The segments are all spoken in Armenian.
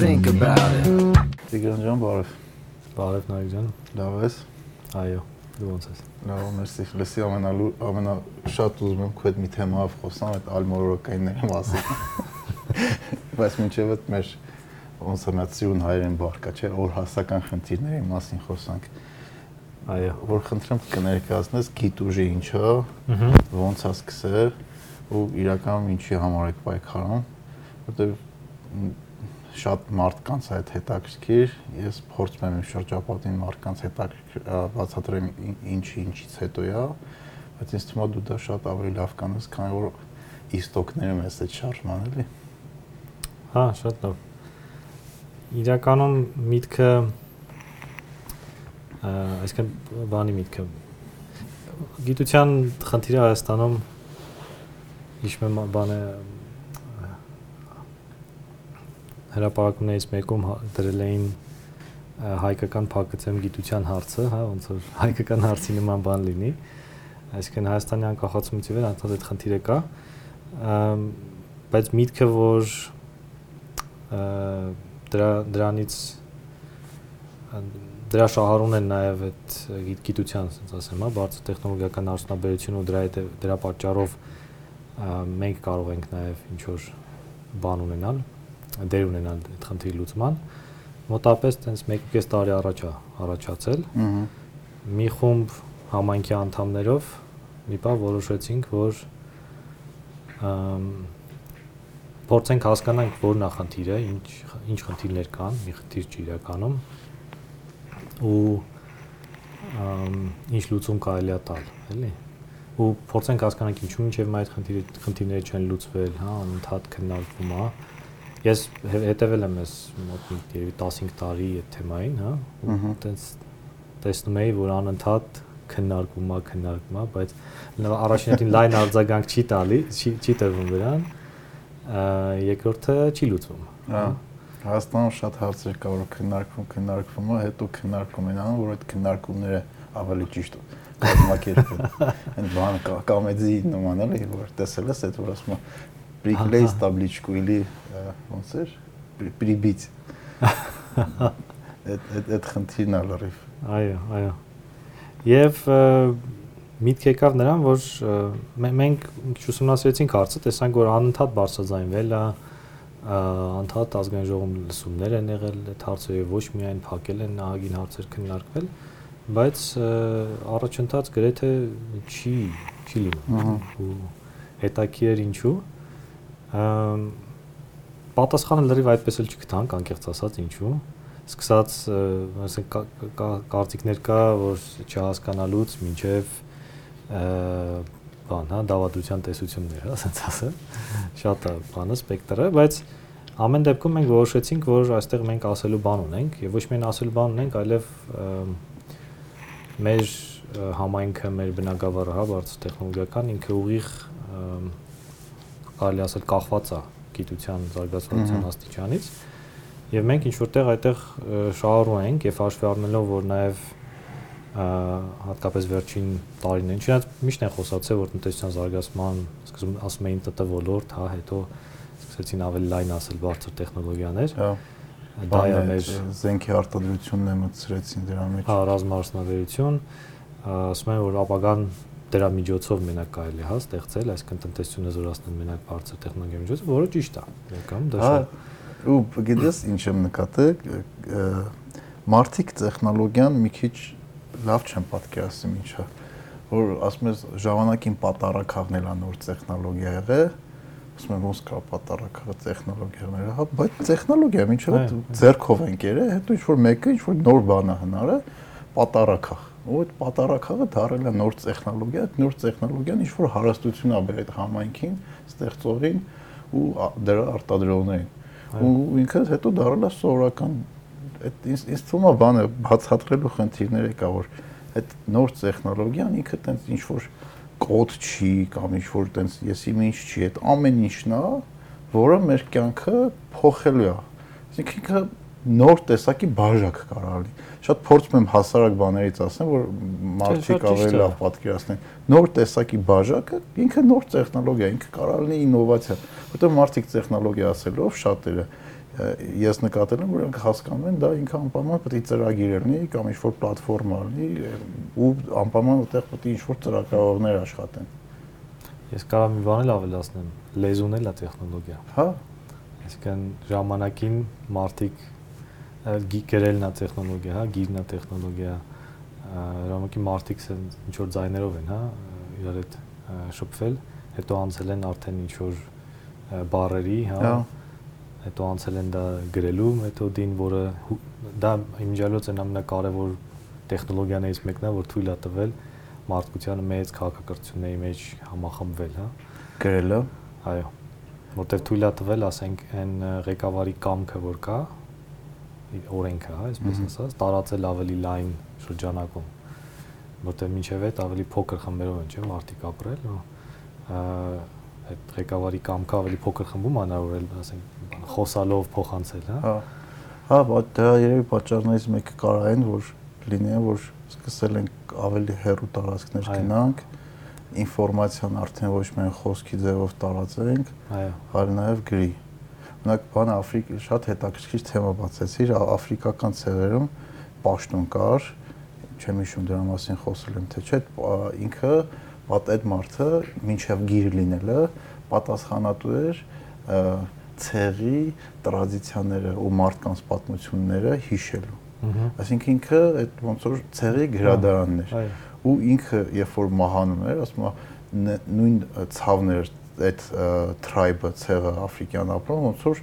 think about it. Տիգրան ջան, բարև։ Բարև Նայք ջան։ Լավ ես։ Այո, դու ո՞նց ես։ Լավ, մերսի։ Լսի ամենալու ամենա շատ ուզում եմ քո հետ մի թեմայով խոսամ, այդ ալմորոկայինների մասին։ Բայց մինչև այդ մեր ոնց է նացիոն հայերեն բարկա, չէ, որ հասական խնդիրների մասին խոսանք։ Այո, որ խնդրեմ կներկայացնես գիտ ուժի ինչա, ոնց է սկսել ու իրականում ինչի համար եք պայքարում, որտեղ շատ մարդկանց այդ հետաքրքիր, ես փորձում եմ շրջապատին մարդկանց հետաքրքիր բացատրեմ ինչի ինչից հետո է, բայց ինձ թվում է դու դա շատ ավելի լավ կանես, քանի որ իստոկները մեզ այդ շարժման էլի։ Հա, շատ լավ։ Իրականում միտքը այսինքն բանի միտքը գիտության խնդիրը Հայաստանում իշմե բանը հրապարակումներից մեկում հա, դրել էին հայկական փակեցեմ գիտության հարցը, հա, ոնց որ հայկական հարցի նման բան լինի։ Այսինքն Հայաստանի անկախացումից ի վեր անդադ այդ խնդիրը կա։ Բայց միտքը որ դրա դրանից դրա շահառուն են նաև այդ գիտության, ասենց ասեմ, հա, բարձր տեխնոլոգիական արդյունաբերություն ու դրա հետ դրա պատճառով մենք կարող ենք նաև ինչ որ բան ունենալ, դեր ունենալ այդ խնդրի լուծման մոտապես տենց 1.5 տարի առաջ է առաջացել մի խումբ համայնքի անդամներով մի բան որոշեցինք որ փորձենք հասկանանք որ նախնդիրը ինչ ինչ խնդիրներ կան մի խնդիր չի իրականում ու ինչ լուծում կարելի է տալ էլի ու փորձենք հասկանանք ինչու մինչև այդ խնդիրը խնդիրները չեն լուծվել հա ընդհանուր քննարկվում է Ես հետևել եմ ես մոտ երևի 15 տարի այդ թեմային, հա, ու տենց տեսնում էի, որ անընդհատ քննարկում է, քննարկում է, բայց առաջինին լայն արձագանք չի տալի, չի չի տրվում դրան։ Երկրորդը չի լուծվում։ Հա։ Հայաստանում շատ հարցեր կա, որ քննարկվում, քննարկվում հետո քննարկում են անում, որ այդ քննարկումները ավելի ճիշտ կազմակերպել։ Այն բանը կոմեդի նման էլի, որ տեսել ես այդ որ ասում Պրիկլեյս տաբլիչկու իլի ոնց էր պրիբիծ այդ այդ այդ խնդիրն է լրիվ այո այո եւ միտք եկավ նրան որ մենք ուսումնասիրեցինք հարցը տեսանք որ անընդհատ բարձրաձայնվել է անընդհատ ազգային ժողովում լսումներ են եղել այդ հարցը եւ ոչ միայն փակել են նահագին հարցեր քննարկվել բայց առաջընթաց գրեթե չի չի լինում ու հետաքրիր ինչու պատասխանը լրիվ այդպես էլ չգտանք, անկեղծ ասած, ինչու։ Սկսած, ասենք կարծիքներ կա, որ չհասկանալուց մինչև բան, հա, դավադության տեսություններ, հա, ասենց ասեմ։ Շատ է բանը սպեկտրը, բայց ամեն դեպքում մենք որոշեցինք, որ այստեղ մենք ասելու բան ունենք եւ ոչ միայն ասելու բան ունենք, այլև մեր համայնքը, մեր բնակավարը, հա, բարձր տեխնոլոգիական ինքը ուղիղ կարելի ասել կախված է գիտության զարգացողության աստիճանից եւ մենք ինչ որտեղ այդտեղ շահառու ենք եւ հաշվի առնելով որ նաեւ հատկապես վերջին տարիներին չնայած միշտ են խոսացել որ տնտեսության զարգացման սկզբում ասում էին ՏՏ ոլորտ, հա, հետո սկսեցին ավելի լայն ասել բարձր տեխնոլոգիաներ։ Հա դա է մեր զենքի արտադրությունն է մտցրեցին դրա մեջ։ Հա, ռազմարդյունաբերություն, ասում են որ ապագան դրա միջոցով մենակ կարելի հա ստեղծել, այսինքն տնտեսությունը զորացնել մենակ բարձր տեխնոլոգիայի միջոցով, որը ճիշտ է։ Կամ դա շատ։ Ու գիտես ինչ եմ նկատել, մարտիկ տեխնոլոգիան մի քիչ լավ չեմ պատկերացնում ինչա, որ ասում ես ժամանակին պատարակաղն էլա նոր տեխնոլոգիա եղե, ասում եմ ոնց կա պատարակաղը տեխնոլոգիաները, հա, բայց տեխնոլոգիա ինչա ձերքով են կերել, հետո ինչ որ մեկը ինչ որ նոր բան է հնարը, պատարակաղ ու այդ պատարակաղը դարել է նոր տեխնոլոգիա, այդ նոր տեխնոլոգիան ինչ որ հարստություն ա բերել համայնքին, ստեղծողին ու դրա արտադրողներին։ Ու ինքը հետո դարել է սովորական այդ ինձ թվում է բանը բացատրելու խնդիրներ կա որ այդ նոր տեխնոլոգիան ինքը տենց ինչ որ կոդ չի կամ ինչ որ տենց եսի ինչ չի, այդ ամեն ինչն է, որը մեր կյանքը փոխելու է։ Այսինքն ինքը նոր տեսակի բաժակ կարող լինի շատ փորձում եմ հասարակ բաներից ասեմ, որ մարդիկ ավելի լավ պատկերացնեն։ Նոր տեսակի բաժակը ինքը նոր տեխնոլոգիա, ինքը կարող լինի ինովացիա, որտեղ մարդիկ տեխնոլոգիա ասելով շատերը ես նկատել եմ որ նրանք հասկանում են դա ինքը անպայման պետք է ծրագիր լինի կամ ինչ-որ պլատֆորմա լինի ու անպայման այդտեղ պետք է ինչ-որ ծրագրավորներ աշխատեն Ես կարող մի բան ավելացնեմ, լեզուն էլ է տեխնոլոգիա։ Հա։ Այսինքն ժամանակին մարդիկ գրելն է տեխնոլոգիա, հա, գիրն է տեխնոլոգիա։ Ժամանակի մարդիկ ինչ որ ձայներով են, հա, իրար հետ շփվել, հետո անցել են արդեն ինչ որ բարերի, հա, հա հետո անցել են դա գրելու մեթոդին, որը դա իմիջիալոց են ամենակարևոր տեխնոլոգիաներից մեկն է, որ թույլ է տվել մարդկությանը մեծ քաղաքակրթությունների մեջ համախմբվել, հա։ Գրելը։ Այո։ Որտեվ թույլ է տվել, ասենք, այն ղեկավարի կամքը, որ կա, օրենքը, հա, այսպես ասած, տարածել ավելի լայն շրջանակում որտեղ միջև այդ ավելի փոքր խմբերով են, չէ՞, մարդիկ ապրել ու այդ ղեկավարի կամքը ավելի փոքր խմբում անավորել, ասենք, խոսալով փոխանցել, հա։ Հա։ Հա, դա երևի պատճառներից մեկը կարող են, որ լինի, որ սկսել ենք ավելի հեռու տարածքներ գնանք, ինֆորմացիան արդեն ոչ միայն խոսքի ձևով տարածենք, այո, այլ նաև գրի։ Մենակ բանը Աֆրիկա շատ հետաքրքիր թեմա բացեցիր, աֆրիկական ցեղերում պաշտոն կար, չեմ հիշում դրա մասին խոսել եմ թե չէ, ինքը պատ այդ մարդը մինչև գիր լինելը պատասխանատու էր ցեղի տրադիցիաները ու մարդկանց պատմությունները հիշելու։ Այսինքն ինքը այդ ոնց որ ցեղի գրադարանն էր։ Ու ինքը երբ որ մահանում էր, ասում է նույն ցավներ այդ tribe-ը, ցեղը աֆրիկյան ապրում, ոնց որ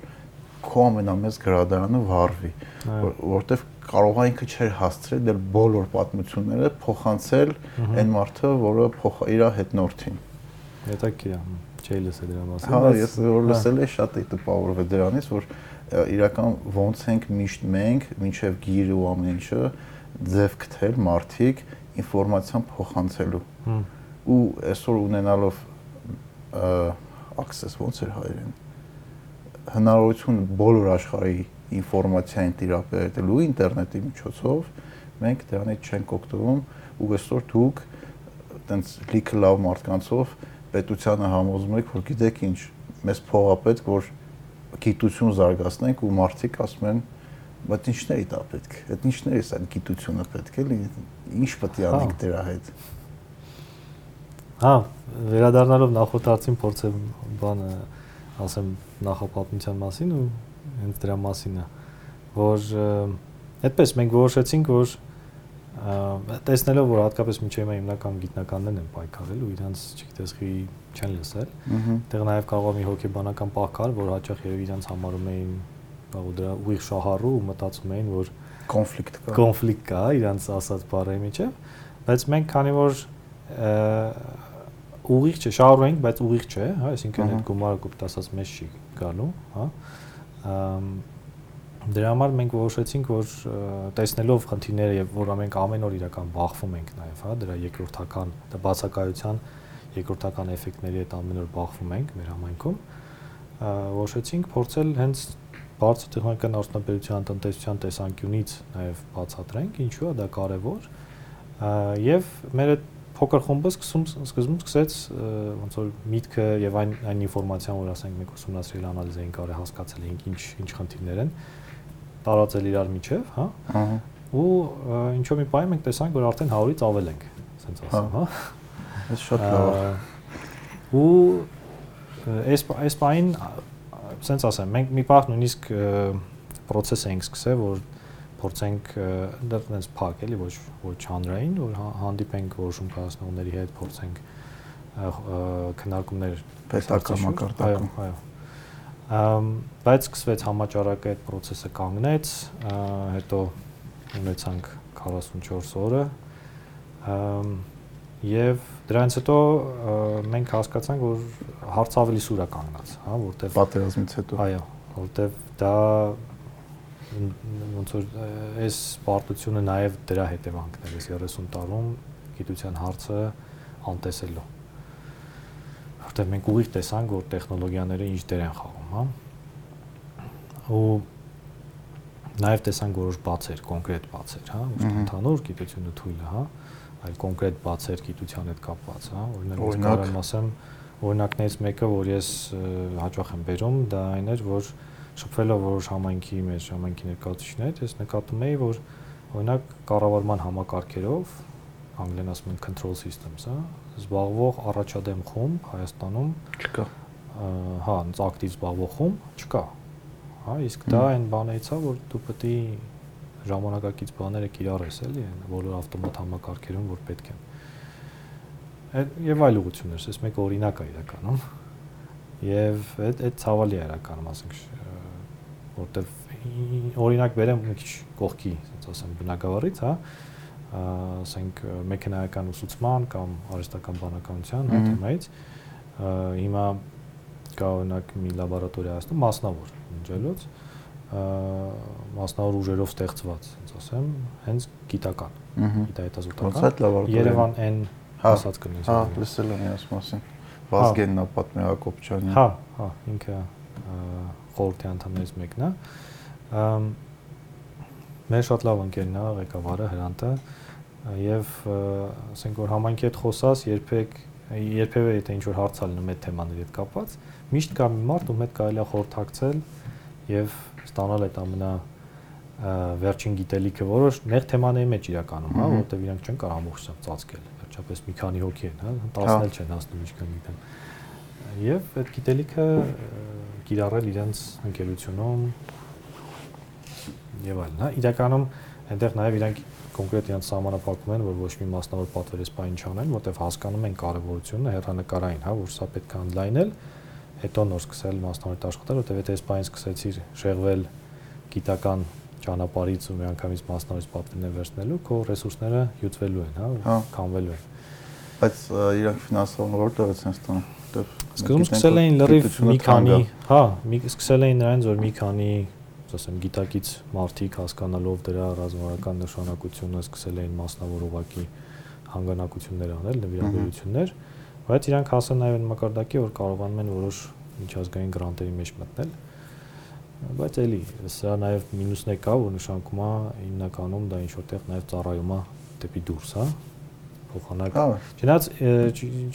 քո ամենամեծ գրադարանը վառվի, որովհետև կարող է ինքը չէր հասցրել դեռ բոլոր պատմությունները փոխանցել այն մարդը, որը փոխ իր հետնորդին։ Հետաքրքիր է, չէի լսել դրա մասին։ Հա, ես որ հա։ լսել եմ շատ էի տպավորվել դրանից, որ իրական ոնց ենք միշտ մենք, ինչև գիրը ու ամեն ինչը ձև գտել մարդիկ ինֆորմացիան փոխանցելու։ Ու այսօր ունենալով access ոնց էր հայերեն հնարավորություն բոլոր աշխարհի ինֆորմացիային տիրապետելու ինտերնետի միջոցով մենք դրանից չենք օգտվում ու այսօր դուք տենց լիքը լավ մարդկանցով պետությանը համոզում եք որ գիտեք ինչ մեզ փող է պետք որ գիտություն զարգացնենք ու մարդիկ ասում են բայց ինչն է դա պետք այդ ինչն է այդ գիտությունը պետք էլի ինչ պետք է անենք հա։ դրա հետ հա վերադառնալով նախորդ հարցին փորձեմ բանը ասեմ նախապատմության մասին ու հենց դրա մասինը, որ այդպես մենք որոշեցինք, որ տեսնելով որ հատկապես միջև հիմա հիմնական գիտնականներն են պայքարել ու իրանց, չգիտես, խի չեն լսել։ Այդտեղ նաև կարող է մի հոգեբանական պահ կար, որ հաճախ երևի իրանց համարում էին բաղ դրա ուղիղ շահառու ու մտածում էին, որ կոնֆլիկտ կա։ Կոնֆլիկտ կա իրանց ասած բառերի միջև, բայց մենք քանի որ ուղիղ չէ, շահառու ենք, բայց ուղիղ չէ, հա, այսինքն այդ գումարը կոպտ ասած մեզ չի գալու, հա Դրա համար մենք որոշեցինք, որ տեսնելով խնդիրները եւ որ մենք ամեն օր իրական բախվում ենք նաեւ, հա, դրա երկրորդական, դա բացակայության երկրորդական էֆեկտների հետ ամեն օր բախվում ենք մեր համայնքում, որոշեցինք փորձել հենց բարձր տեխնիկական արդյունաբերության տնտեսության տեսանկյունից նաեւ բացատրենք, ինչու է դա կարեւոր եւ մեր այդ փոքր խումբը սկսում սկզբում սկսեց ոնց որ միտքը եւ այն այն ինֆորմացիան, որ ասենք մենք ուսումնասիրել անալիզ էինք արել, հասկացել էինք ինչ ինչ խնդիրներ են, տարածել իրար միջև, հա։ Ահա։ Ու ինչո՞ մի բայ մենք տեսանք, որ արդեն 100-ից ավել ենք, ասենց ասեմ, հա։ Դա շատ լավ է։ Ու այս այս բային ասենց ասեմ, մենք մի պահ նույնիսկ process էինք սկսել, որ փորձենք դա այնպես փակ էլի ոչ ոչ հանրային որ հա, հանդիպենք որոշում կայացնողների հետ փորձենք քննարկումներ պետական մակարդակում այո այո բայց սկսվեց համաճարակը այդ process-ը կանգնեց հետո ունեցանք 44 օրը եւ դրանից հետո մենք հասկացանք որ հարց ավելի սուր է կանգնած հա որտեվ պատերազմից հետո այո որտեվ դա ոնց որ այս պարտությունը նաև դրա հետևանքն է 30 տարում գիտության հարցը անտեսելու որտեղ մենք ուղիղ տեսանք որ տեխնոլոգիաները ինչ դեր են խաղում հա ու նաև տեսանք որոշ բացեր կոնկրետ բացեր հա ընդհանուր գիտությունը թույլ է հա այլ կոնկրետ բացեր գիտության հետ կապված հա օրինակ կարող եմ ասեմ օրինակներից մեկը որ ես հաճախ եմ բերում դա այն էր որ շփվելով որոշ համայնքի մեր համայնքի ներկայացուցիչներ, ես նկատում էի, որ օրինակ կառավարման համակարգերով անգլեն ասում են control systems, հա, զբաղվող առաջադեմ խումբ Հայաստանում չկա։ Հա, ակտիվ զբաղվող խումբ չկա։ Հա, իսկ դա այն բանից է, որ դու պետք է ժամանակակից բաները կիրառես, էլի, բոլոր ավտոմատ համակարգերում, որ պետք են։ Եվ այլ ուղություններ, ես մեկ օրինակ է իրականում։ Եվ այդ այդ ցավալի է իրականում, ասենք, որտեվ օրինակ բերեմ մի քիչ կողքի, ասած ասեմ, բնակավարից, հա, ասենք մեքենայական ուսուցման կամ արհեստական բանականության հա թեմայից հիմա կա օրինակ մի լաբորատորիա ասում մասնավոր ընջելոց մասնավոր ուժերով ստեղծված, ասած ասեմ, հենց գիտական, գիտահետազոտական։ Երևան N ասած կնես։ Հա, լսել եմ ես մասին։ Վազգենն է պատմի Հակոբյանը։ Հա, հա, ինքը խորհրդի անդամներից մեկն է։ Մեր շատ լավ ընկերն է, ղեկավարը Հրանտը, եւ ասենք որ համայնքի հետ խոսած երբեք երբևէ եթե ինչ որ հարց ալնում այդ թեմաների հետ կապված միշտ կա մի մարդ ում հետ կարելի է խորհրդակցել եւ ստանալ այդ ամենա վերջին գիտելիքը որոշ նեղ թեմաների մեջ իրականում հա որովհետեւ իրանք չեն կարող ամբողջությամբ ծածկել վերջապես մի քանի հոգի են հա 10-ն էլ չեն հասնում ինչքան գիտեն եւ այդ գիտելիքը կիրառել իրենց ընկերությունում եւ այլն հա իրականում այնտեղ նաեւ իրանք կոնկրետ իրենց սահմանափակում են, որ ոչ մի մասնավոր պատվերեսպային չանեն, որտեղ հասկանում են կարևորությունը հերանակարային, հա, որ սա պետք է անլայնել, հետո նոր սկսել մասնավոր աշխատել, որտեղ եթե սպային սկսեցիր շեղվել գիտական ճանապարհից ու միանգամից մասնավոր պատվերներ վերցնելու, քո ռեսուրսները յուտվելու են, հա, հա։ քանվելու են։ Բայց իրանք ֆինանսավորը որտեղից են ստանում։ Սկզբում սկսել էին լրիվ մի քանի, հա, մի սկսել էին նրանց, որ մի քանի ասեմ, գիտակից մարդիկ հասկանալով դրա ռազմավարական նշանակությունը սկսել էին մասնավոր ուղակի հանգանակություններ անել, նվիրաբերություններ, բայց իրանք հասան նաև այն մակարդակի, որ կարողանում են որոշ միջազգային գրանտերի մեջ մտնել։ Բայց էլի, սա նաև մինուսն է կա, որ նշանակում է հիմնականում դա ինչ որտեղ նաև ծառայում է դեպի դուրս, հա փոխանակ։ Չնայած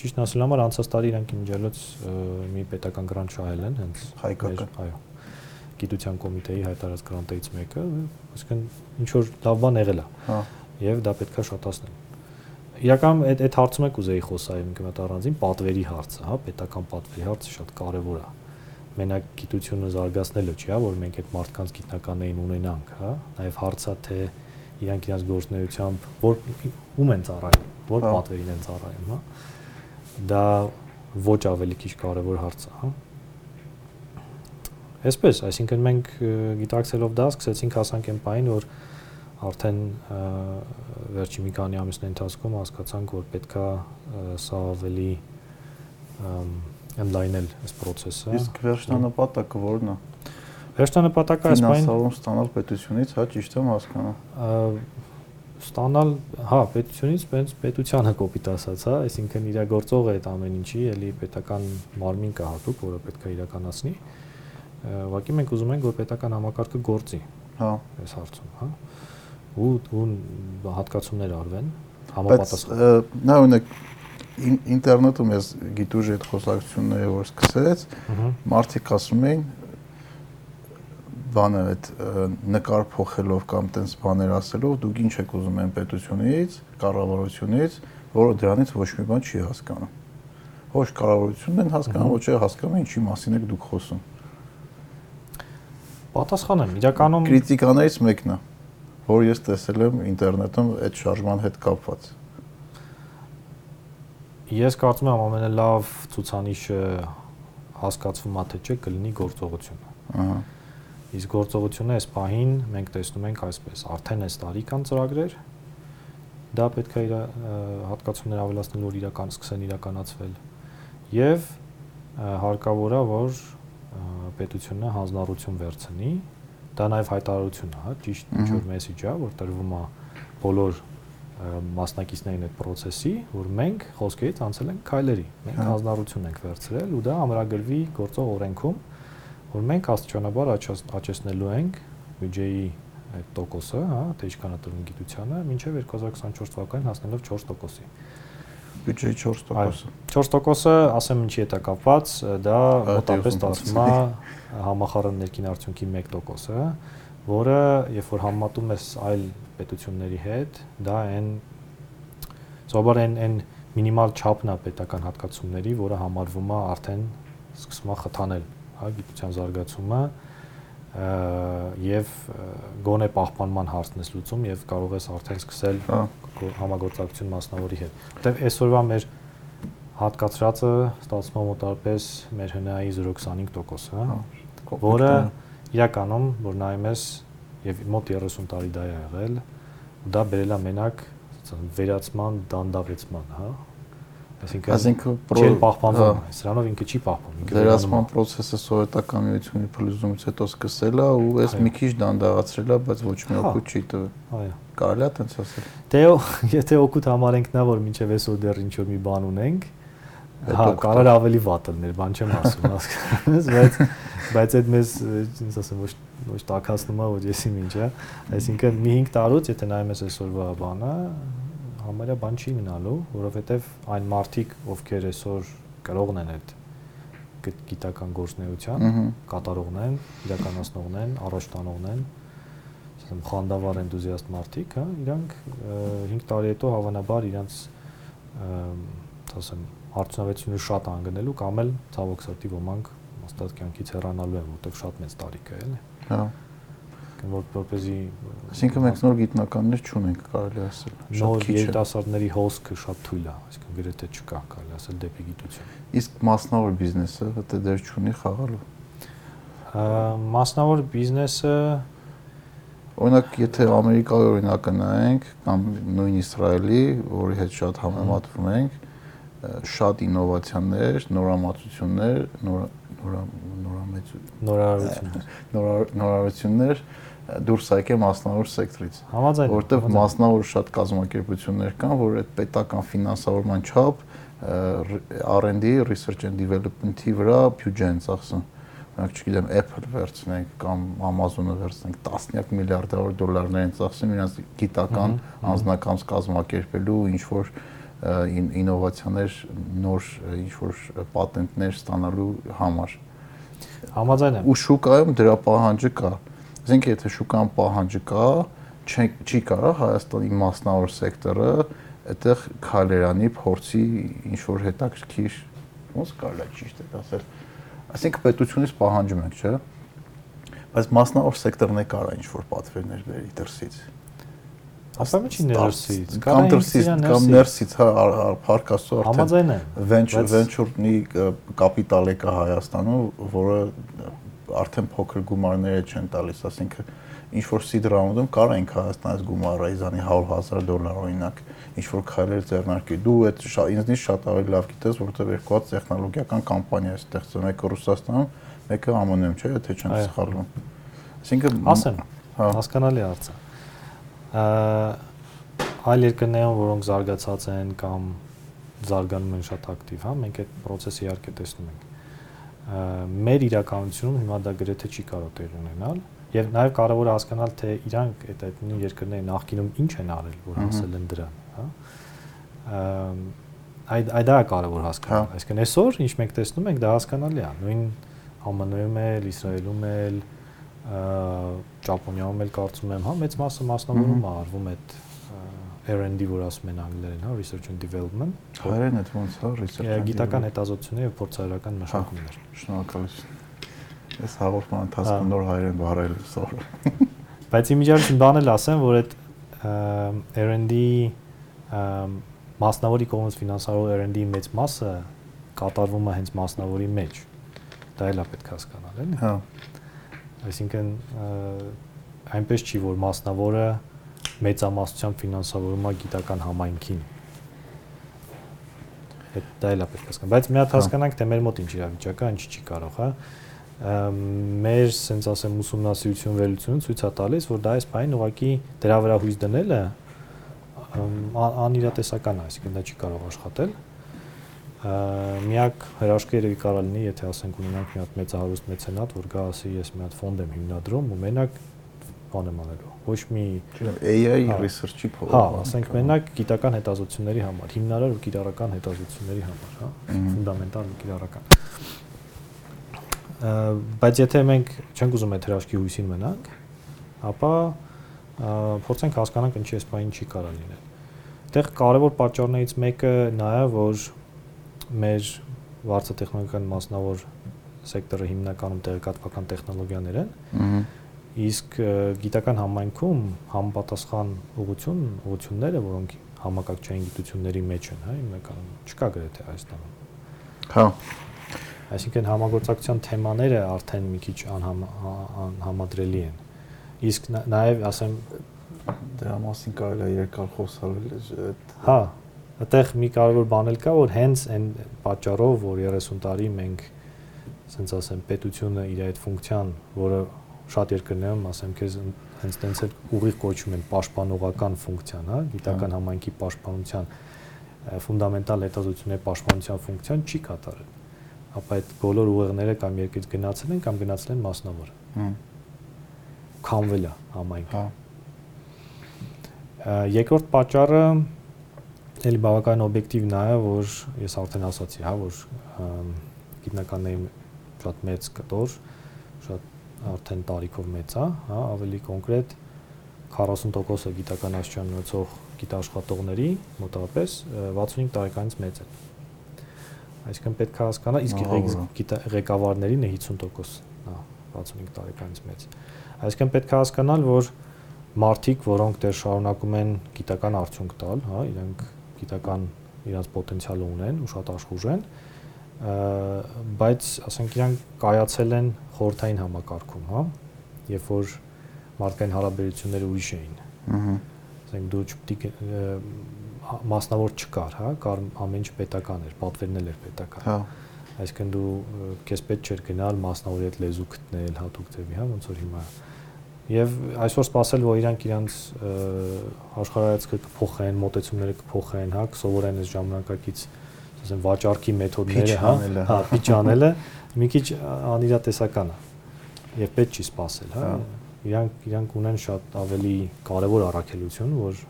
ճիշտ ասել համար անցած տարի իրանք իմջելոց մի պետական գրանտ շահել են հենց հայկական։ Այո գիտության կոմիտեի հայտարարած գրանտերից մեկը, այսինքն ինչ որ լավ բան եղել է։ Հա։ Եվ դա պետքա շատացնել։ Իրական այդ այդ հարցում եք ուզեի խոսալ իմ կմետ առանձին պատվերի հարցը, հա, պետական պատվերի հարցը շատ կարևոր է։ Մենակ գիտությունը զարգացնելը չի, հա, որ մենք այդ մարդկանց գիտնականներին ունենանք, հա, նաև հարցը թե իրանք իրենց գործնեությամբ որ ում են ծառայում, որ պատվերին են ծառայում, հա։ Դա ոչ ավելի քիչ կարևոր հարց է, հա Այսպես, այսինքն մենք գիտակցելով դա սկսեցինք հասանք այն պահին, որ արդեն վերջի մի քանի ամիսների ընթացքում հասկացանք, որ պետքա սա ավելի ընդլայնել այս process-ը։ Իսկ վերջնանպատակը ո՞րն է։ Վերջնանպատակը այս պահին ֆինանսավորում ստանալ պետությունից, հա, ճիշտ եմ հասկանում ստանալ, հա, պետությունից բենց պետությանը կոպիտ ասած, հա, այսինքն իրագործող է այդ ամեն ինչի, ելի պետական մարմին կա հատուկ, որը պետք է իրականացնի։ ուղղակի մենք ուզում ենք որ պետական համակարգը գործի հա այս հարցում հա ու ու հատկացումներ արվեն համապատասխան նա ունեք ինտերնետում ես գիտուժի այդ խոսակցությունները որ սկսեց մարդիկ ասում էին բանը այդ նկար փոխելով կամ տենց բաներ ասելով դուք ինչ եք ուզում են պետությունից, կառավարությունից, որը դրանից ոչ մի բան չի հասկանում։ Ոչ կառավարությունն են հասկանում, ոչ է հասկանում ինչի մասին եք դուք խոսում։ Պատասխանեմ, իրականում քրիտիկաներից մեկն է, որ ես տեսել եմ ինտերնետում այդ շարժման հետ կապված։ Ես կարծում եմ ամենալավ ցուցանիշը հասկացվում է թե չէ կլինի գործողությունը։ Ահա։ Իսկ գործողությունը այս պահին մենք տեսնում ենք այսպես, արդեն այս տարի կան ծրագրեր, դա պետք է իր հատկացումներ ավելացնել, որ իրական սկսեն իրականացվել։ Եվ հարկավոր է, որ պետությունը հանձնառություն վերցնի, դա նաև հայտարարություն է, հա, ճիշտ ինչ որ մեսեջ է, որ տրվում է բոլոր մասնակիցներին այդ process-ի, որ մենք խոսքերից անցել ենք քայլերի։ Մենք հա։ հանձնառություն ենք վերցրել ու դա ամրագրվի գործող օրենքում, որ մենք աստիճանաբար աճեցնելու ենք բյուջեի այդ տոկոսը, հա, թե ինչքան է տրվում գիտությանը, մինչև 2024 թվականին հասնելով 4%-ի։ բյուջեի 4%-ը։ 4%-ը, ասեմ ինչի հետ է կապված, դա մոտապես 30%-ը։ ստացվում է համախառն ներքին արդյունքի 1%-ը, որը երբ որ համատում ես այլ պետությունների հետ, դա այն սովորաբար այն այն մինիմալ չափն է պետական հատկացումների, որը համարվում է արդեն սկսում է խթանել, հա, գիտության զարգացումը եւ գոնե պահպանման հարցն ես լուծում եւ կարող ես արդեն սկսել Հա, գո- համագործակցություն մասնավորի հետ։ Որտեվ այսօրվա մեր հատկացրածը ստացվում է մոտարպես մեր հնայի 0.25%, հա, որը իրականում, որ նայում ես եւ մոտ 30 տարի դա է եղել, դա բերել է մենակ վերացման դանդաղեցման, հա։ Այսինքն Այսինքն չի պահպանվում, հա, սրանով ինքը չի պահպանում, ինքը Դերասման process-ը սովետական միությունի փլուզումից հետո սկսել է ու Այո։ մի քիչ դանդաղացրել է, բայց ոչ մի Հա։ օգուտ չի տվել։ այո։ Կարելի է տենց ասել։ Դե եթե օգուտ համարենք նա, որ մինչև այսօր դեռ ինչ որ մի բան ունենք, հա, կարող ավելի վատ լինել, բան չեմ ասում, հասկանես, բայց բայց այդ մեզ ինձ ասեմ ոչ ոչ տակածնում է, որ եսի ինչ է, այսինքն մի 5 տարուց, եթե նայում ես այսօրվա բանը, համարյա բան չի մնալու, որովհետև այն մարտիկ, ովքեր այսօր կրողն են այդ գիտական գործնեության, կատարողն են, իրականացնողն են, առաջ տանողն են, ասեմ խանդավառ էնտուզիաստ մարդիկ, հա, իրանք 5 տարի հետո հավանաբար իրանք ասեմ արդյունավետությունը շատ անգնելու կամ էլ ցավոք սրտի ոմանք հաստատ կյանքից հեռանալու են, որտեղ շատ մեծ տարիք է, էլի։ Հա։ Որ որպեսզի Այսինքն մենք նոր գիտնականներ չունենք, կարելի ասել։ նոր երիտասարդների հոսքը շատ թույլ է, այսինքն գրեթե չկա, կարելի ասել դեպի գիտություն։ Իսկ մասնավոր բիզնեսը դա դեր չունի խաղալու։ Մասնավոր բիզնեսը Օրինակ, եթե Ամերիկայի օրինակը նայենք կամ նույն Իսրայելի, որի հետ շատ համեմատվում ենք, շատ ինովացիաներ, նորամուծություններ, նոր նորա նորամեծություն նորարարությունը։ նորար- նորարարություններ ը, դուրս եկե մասնավոր սեկտորից, Համաձայն եմ։ մասնավոր շատ կազմակերպություններ կան, որ այդ պետական ֆինանսավորման չափ R&D, research and development-ի վրա բյուջե են ծախսում։ Օրինակ, չգիտեմ, Apple վերցնենք կամ Amazon-ը վերցնենք, տասնյակ միլիարդավոր դոլարներ են ծախսում իրենց գիտական Մհմ, մհմ։ անձնակազմ կազմակերպելու ինչ որ ինովացիաներ, նոր ինչ որ պատենտներ ստանալու համար։ Համաձայն եմ։ Ու շուկայում դրա պահանջը կա։ Այսինքն, եթե շուկան պահանջը կա, չի չի կարող Հայաստանի մասնավոր սեկտորը այդտեղ քալերանի փորձի ինչ որ հետաքրքիր ոնց կարելի է ճիշտ է ասել։ Այսինքն պետությունից պահանջում ենք, չէ՞։ Բայց մասնավոր սեկտորն է կարա ինչ որ պատվերներ բերի դրսից։ Ասեմ չի ներսից, կամ դրսից, կամ ներսից, հա, փարկաստու արդեն Համաձայն եմ։ venture բայց- venture-ի կապիտալ է կա Հայաստանում, որը արդեն փոքր գումարներ չեն տալիս, ասինքն ինչ որ seed round-ում կարող ենք Հայաստանից գումար ռայզանի 100.000 դոլար օրինակ, ինչ որ քայլեր ձեռնարկի։ Դու այդ ինձնից շատ ավելի լավ գիտես, որովհետև երկու հատ տեխնոլոգիական կամպանիա է ստեղծում, մեկը Ռուսաստանում, մեկը ԱՄՆ-ում, չէ՞, եթե չեմ սխալվում։ Այսինքն Ասեմ, հա, հասկանալի հարց է։ Ա, Այլ երկրներում, որոնք զարգացած են կամ զարգանում են շատ ակտիվ, հա, մենք այդ process-ը իհարկե տեսնում ենք։ Մեր իրականությունում հիմա դա գրեթե չի կարող տեղի ունենալ, եւ նաեւ կարեւոր է հասկանալ, թե իրանք այդ այդ նույն երկրները նախկինում ինչ են արել, որ հասել են դրան, հա։ Այդ այդ դա կարեւոր հասկանալ։ Հա։ Այսինքն այսօր ինչ մենք տեսնում ենք, դա հասկանալի է։ Նույն ԱՄՆ-ում էլ, Իսրայելում էլ, Ճապոնիայում էլ կարծում եմ, հա, մեծ մասը մասնավորում է արվում այդ R&D, որ ասում են անգլերեն, հա, research and development, հայերեն այդ ոնց հա, research and գիտական հետազոտություններ եւ փորձարարական մշակումներ։ Շնորհակալություն։ Այս հաղորդման Հա։ ընթացքում նոր հայերեն բառեր սովոր։ Բայց իմիջիայլություն բան էլ ասեմ, որ այդ R&D մասնավորի կողմից ֆինանսավորող R&D-ի մեծ մասը կատարվում է հենց մասնավորի մեջ։ Դա էլ է պետք է հասկանալ, էլի։ Հա, Այսինքն այնպես չի, որ մասնավորը մեծամասնությամբ ֆինանսավորում է գիտական համայնքին։ Այդ դա էլ է պետք հասկանալ, բայց մի հատ Հա։ հասկանանք, թե մեր մոտ ինչ իրավիճակը, ինչ չի կարող, հա։ Մեր, ասենց ասեմ, ուսումնասիրություն վերլուծությունը ցույց է տալիս, որ դա այս բանին ուղղակի դրա վրա հույս դնելը անիրատեսական է, այսինքն դա չի կարող աշխատել։ Միակ հրաշքը երևի կարող լինի, եթե ասենք ունենանք մի հատ մեծահարուստ մեծենատ, որ գա ասի, ես մի հատ ֆոնդ եմ հիմնադրում ու մենակ բան եմ անելու։ Ոչ մի Չգիտեմ, AI Հա։ research-ի փոխ։ Հա, ասենք մենակ գիտական հետազոտությունների համար, հիմնարար ու կիրառական հետազոտությունների համար, հա, ֆունդամենտալ ու կիրառական։ Բայց եթե մենք չենք ուզում այդ հրաշքի հույսին մնանք, ապա փորձենք հասկանանք ինչի էս բանը չի կարող լինել։ Այդտեղ կարևոր պատճառներից մեկը նա է, որ մեր վարձատեխնոլոգիական մասնավոր սեկտորը հիմնականում տեղեկատվական տեխնոլոգիաներ են, Ահա։ իսկ գիտական համայնքում համապատասխան ուղություն, ուղությունները, որոնք համակարգչային գիտությունների մեջ են, հա, հիմնականում չկա գրեթե Հայաստանում։ Հա։ Այսինքն համագործակցության թեմաները արդեն մի քիչ անհամադրելի են։ Իսկ նա- նաև ասեմ, Դրա մասին կարելի է երկար խոսալ այդ հա, այդտեղ մի կարևոր բան էլ կա, որ հենց այն պատճառով, որ 30 տարի մենք ասենց ասեմ պետությունը իր այդ ֆունկցիան, որը շատ երկրներում, ասեմ քեզ հենց տենց էլ ուղիղ կոչում են պաշտպանողական ֆունկցիան, հա, գիտական համայնքի պաշտպանության ֆունդամենտալ հետազոտությունների պաշտպանության ֆունկցիան չի կատարել։ Ապա այդ բոլոր ուղեղները կամ երկրից գնացել են կամ գնացել են մասնավոր։ Հմ, Քամվել է համայնքը։ հա։ Երկրորդ պատճառը էլի բավական օբյեկտիվ նա է, որ ես արդեն ասացի, հա, որ գիտնականների շատ մեծ կտոր, շատ արդեն տարիքով մեծ է, հա, ավելի կոնկրետ 40%-ը գիտական աստիճան ունեցող գիտաշխատողների մոտավորապես ը, 65 տարեկանից մեծ են։ Այսինքն պետք է հասկանալ, իսկ ղեկավարներին է 50%, հա, 65 տարեկանից մեծ։ Այսինքն պետք է հասկանալ, որ մարդիկ, որոնք դեռ շարունակում են գիտական արդյունք տալ, հա, իրենք գիտական իրենց պոտենցիալը ունեն ու շատ աշխուժ են, բայց ասենք իրանք կայացել են խորթային համակարգում, հա, երբ որ մարդկային հարաբերությունները ուրիշ էին։ Ահա։ Ասենք դու չպետք մասնավոր չկար, հա, կար ամեն ինչ պետական էր, պատվերն էլ էր պետական։ Հա։ Այսինքն դու քեզ պետք չէր գնալ մասնավորի հետ լեզու գտնել հատուկ ձևի, հա, ոնց որ հիմա Եվ այսօր սпасել որ իրանք իրանք աշխարհայացքը կփոխեն, մոտեցումները կփոխեն, հա, կսովորեն այս ժամանակակից ասեմ վաճառքի մեթոդները, հա, հա, հա, փիճանելը մի քիչ անիրատեսական է։ Եվ պետք չի սпасել, հա։, հա։ Իրանք իրանք ունեն շատ ավելի կարևոր առաքելություն, որ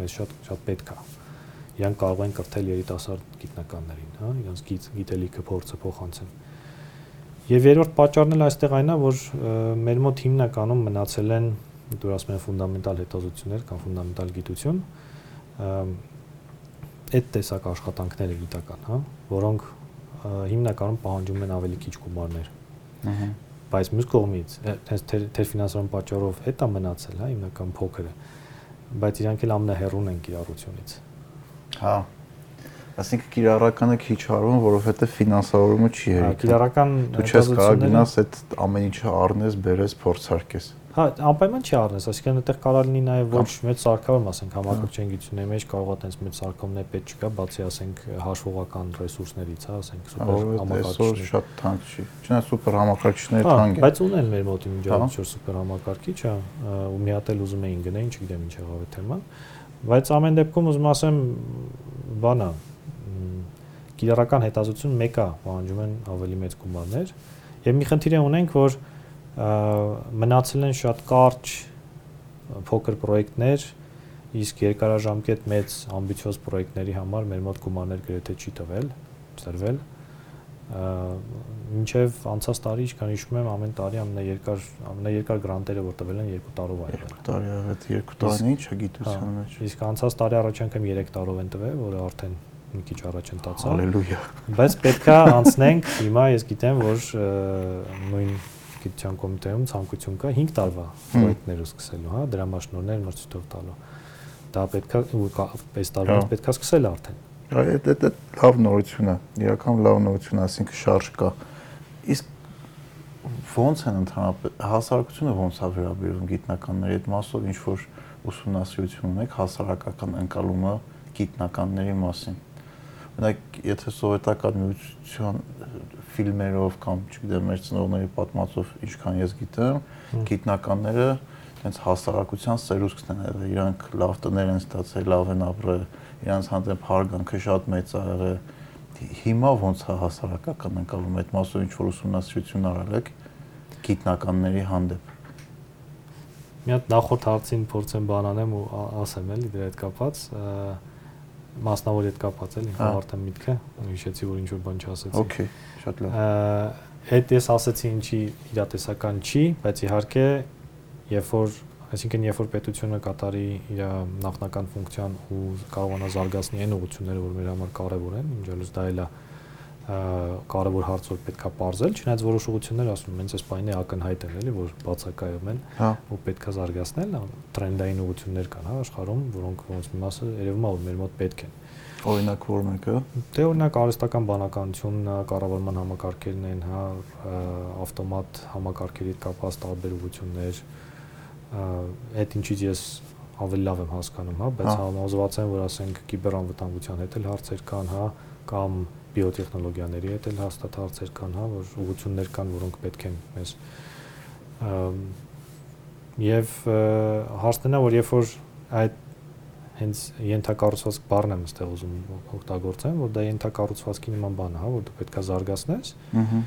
մեզ շատ շատ պետք է։ Իրանք կարող են կրթել երիտասարդ գիտնականներին, հա, իրանք գիտելիքը փորձը փոխանցեն։ Եվ երրորդ պատճառն էլ այստեղ այն է, որ մեր մոտ հիմնականում մնացել են դուր ասում են ֆունդամենտալ հետազոտություններ կամ ֆունդամենտալ գիտություն, այդ տեսակ աշխատանքները գիտական, հա, որոնք հիմնականում պահանջում են ավելի քիչ գումարներ Ահա։ բայց մյուս կողմից հենց թեր թեր ֆինանսական պատճառով հետ է մնացել, հա, հիմնական փոքրը։ Բայց իրանք էլ ամենահեռուն են կիրառությունից։ Հա։ Այսինքն կիրառականը քիչ արվում, որովհետև ֆինանսավորումը չի Հա, հերիք։ կիրառական Դու չես կարող գնաս այդ ամեն ինչը առնես, բերես, փորձարկես։ Հա, անպայման չի առնես, այսինքն այդտեղ կարող լինի նաև ոչ մեծ սարքավորում, ասենք համակարգչային գիտությունների մեջ կարող է տենց մեծ սարքումներ պետք չկա, բացի ասենք հաշվողական ռեսուրսներից, հա, ասենք սուպեր Այսօր համակարգիչներ։ շատ թանկ չի։ Չնայած սուպեր համակարգիչները Հա, թանկ են։ բայց ունեն մեր մոտ որ սուպեր համակարգիչ, հա, ու մի հատ էլ ուզում էին գնային, չգիտեմ ինչ եղավ այդ թեման։ Բայց ամեն դեպքում ուզում ասեմ, բանա, կիրառական հետազոտություն մեկը պահանջում են ավելի մեծ գումարներ եւ մի խնդիր է ունենք, որ մնացել են շատ կարճ փոքր պրոյեկտներ, իսկ երկարաժամկետ մեծ ամբիցիոզ պրոյեկտների համար մեր մոտ գումարներ գրեթե չի տվել, ծրվել մինչև անցած տարի, ինչքան հիշում եմ, ամեն տարի ամենաերկար ամենաերկար գրանտերը որ տվել են 2 տարով ա եղել։ Տարի այդ երկու տարին ինչ է գիտության մեջ։ Իսկ անցած տարի առաջ անգամ 3 տարով են տվել, որը արդեն մի քիչ առաջ ընթացա։ Հալելույա։ Բայց պետքա անցնենք, հիմա ես գիտեմ, որ նույն գիտության կոմիտեում ցանկություն կա 5 տարվա պրոյեկտներ սկսելու, հա, դրամաշնորհներ մրցույթով տալու։ Դա պետքա ու կա- այս տարվանից Հա։ պետքա սկսել արդեն։ Այդ այդ այդ լավ նորություն է։ Իրական լավ նորություն է, ասինքն շարժ կա։ Իսկ ո՞նց են ընդհանրապես հասարակությունը ո՞նց է վերաբերվում գիտնականների այդ մասով ինչ որ ուսումնասիրություն ունեք հասարակական ընկալումը գիտնականների մասին։ Օրինակ, եթե սովետական միության ֆիլմերով կամ, չգիտեմ, մեր ծնողների պատմածով ինչքան ես գիտեմ, գիտնականները հենց հասարակության սերուցքն են եղել, իրանք լավ տներ են ստացել, լավ են ապրել, իրանք հանդեպ հարգանքը շատ մեծ ա եղել։ Հիմա ոնց է հասարակական ընկալում այդ մասով ինչ որ ուսումնասիրություն արել եք գիտնականների հանդեպ։ մի հատ նախորդ հարցին փորձեմ բանանեմ ու ասեմ էլի դրա հետ կապած մասնավոր հետ կապած էլի հավարտեմ միտքը հիշեցի որ ինչ որ բան չասեցի Okay, շատ լավ։ Այդ ես ասեցի ինչի իրատեսական չի, բայց իհարկե երբ որ այսինքն երբ որ պետությունը կատարի իր նախնական ֆունկցիան ու կարողանա զարգացնի այն ուղղությունները, որ մեր համար կարևոր են, ինչելուց դա էլա կարևոր հարց որ պետքա ողրել, չնայած որոշ ուղղություններ ասում են, այս բանը ակնհայտ են, էլի, որ բացակայում են, հա ու պետքա զարգացնել, տրենդային ուղղություններ կան, հա, աշխարհում, որոնք ոնց մի մասը երևում է որ մեր մոտ պետք են։ Օրինակ որ մեկը Դե օրինակ արհեստական բանականություն, կառավարման համակարգերն են, հա, ավտոմատ համակարգերի հետ կապված տարբեր ուղղություններ, այդ ինչից ես ավելի լավ եմ հասկանում, հա, բայց համոզված եմ, որ ասենք կիբերանվտանգության հետ էլ հարցեր կան, հա, կամ բիոտեխնոլոգիաների հետ էլ հաստատ հարցեր կան, հա, որ ուղղություններ կան, որոնք պետք են մեզ եւ հարցն է, որ երբ որ այդ հենց ենթակառուցվածք բառն եմ ստեղ ուզում օգտագործեմ, որ դա ենթակառուցվածքի նման բան է, հա, որ դու պետքա զարգացնես։ Ահա։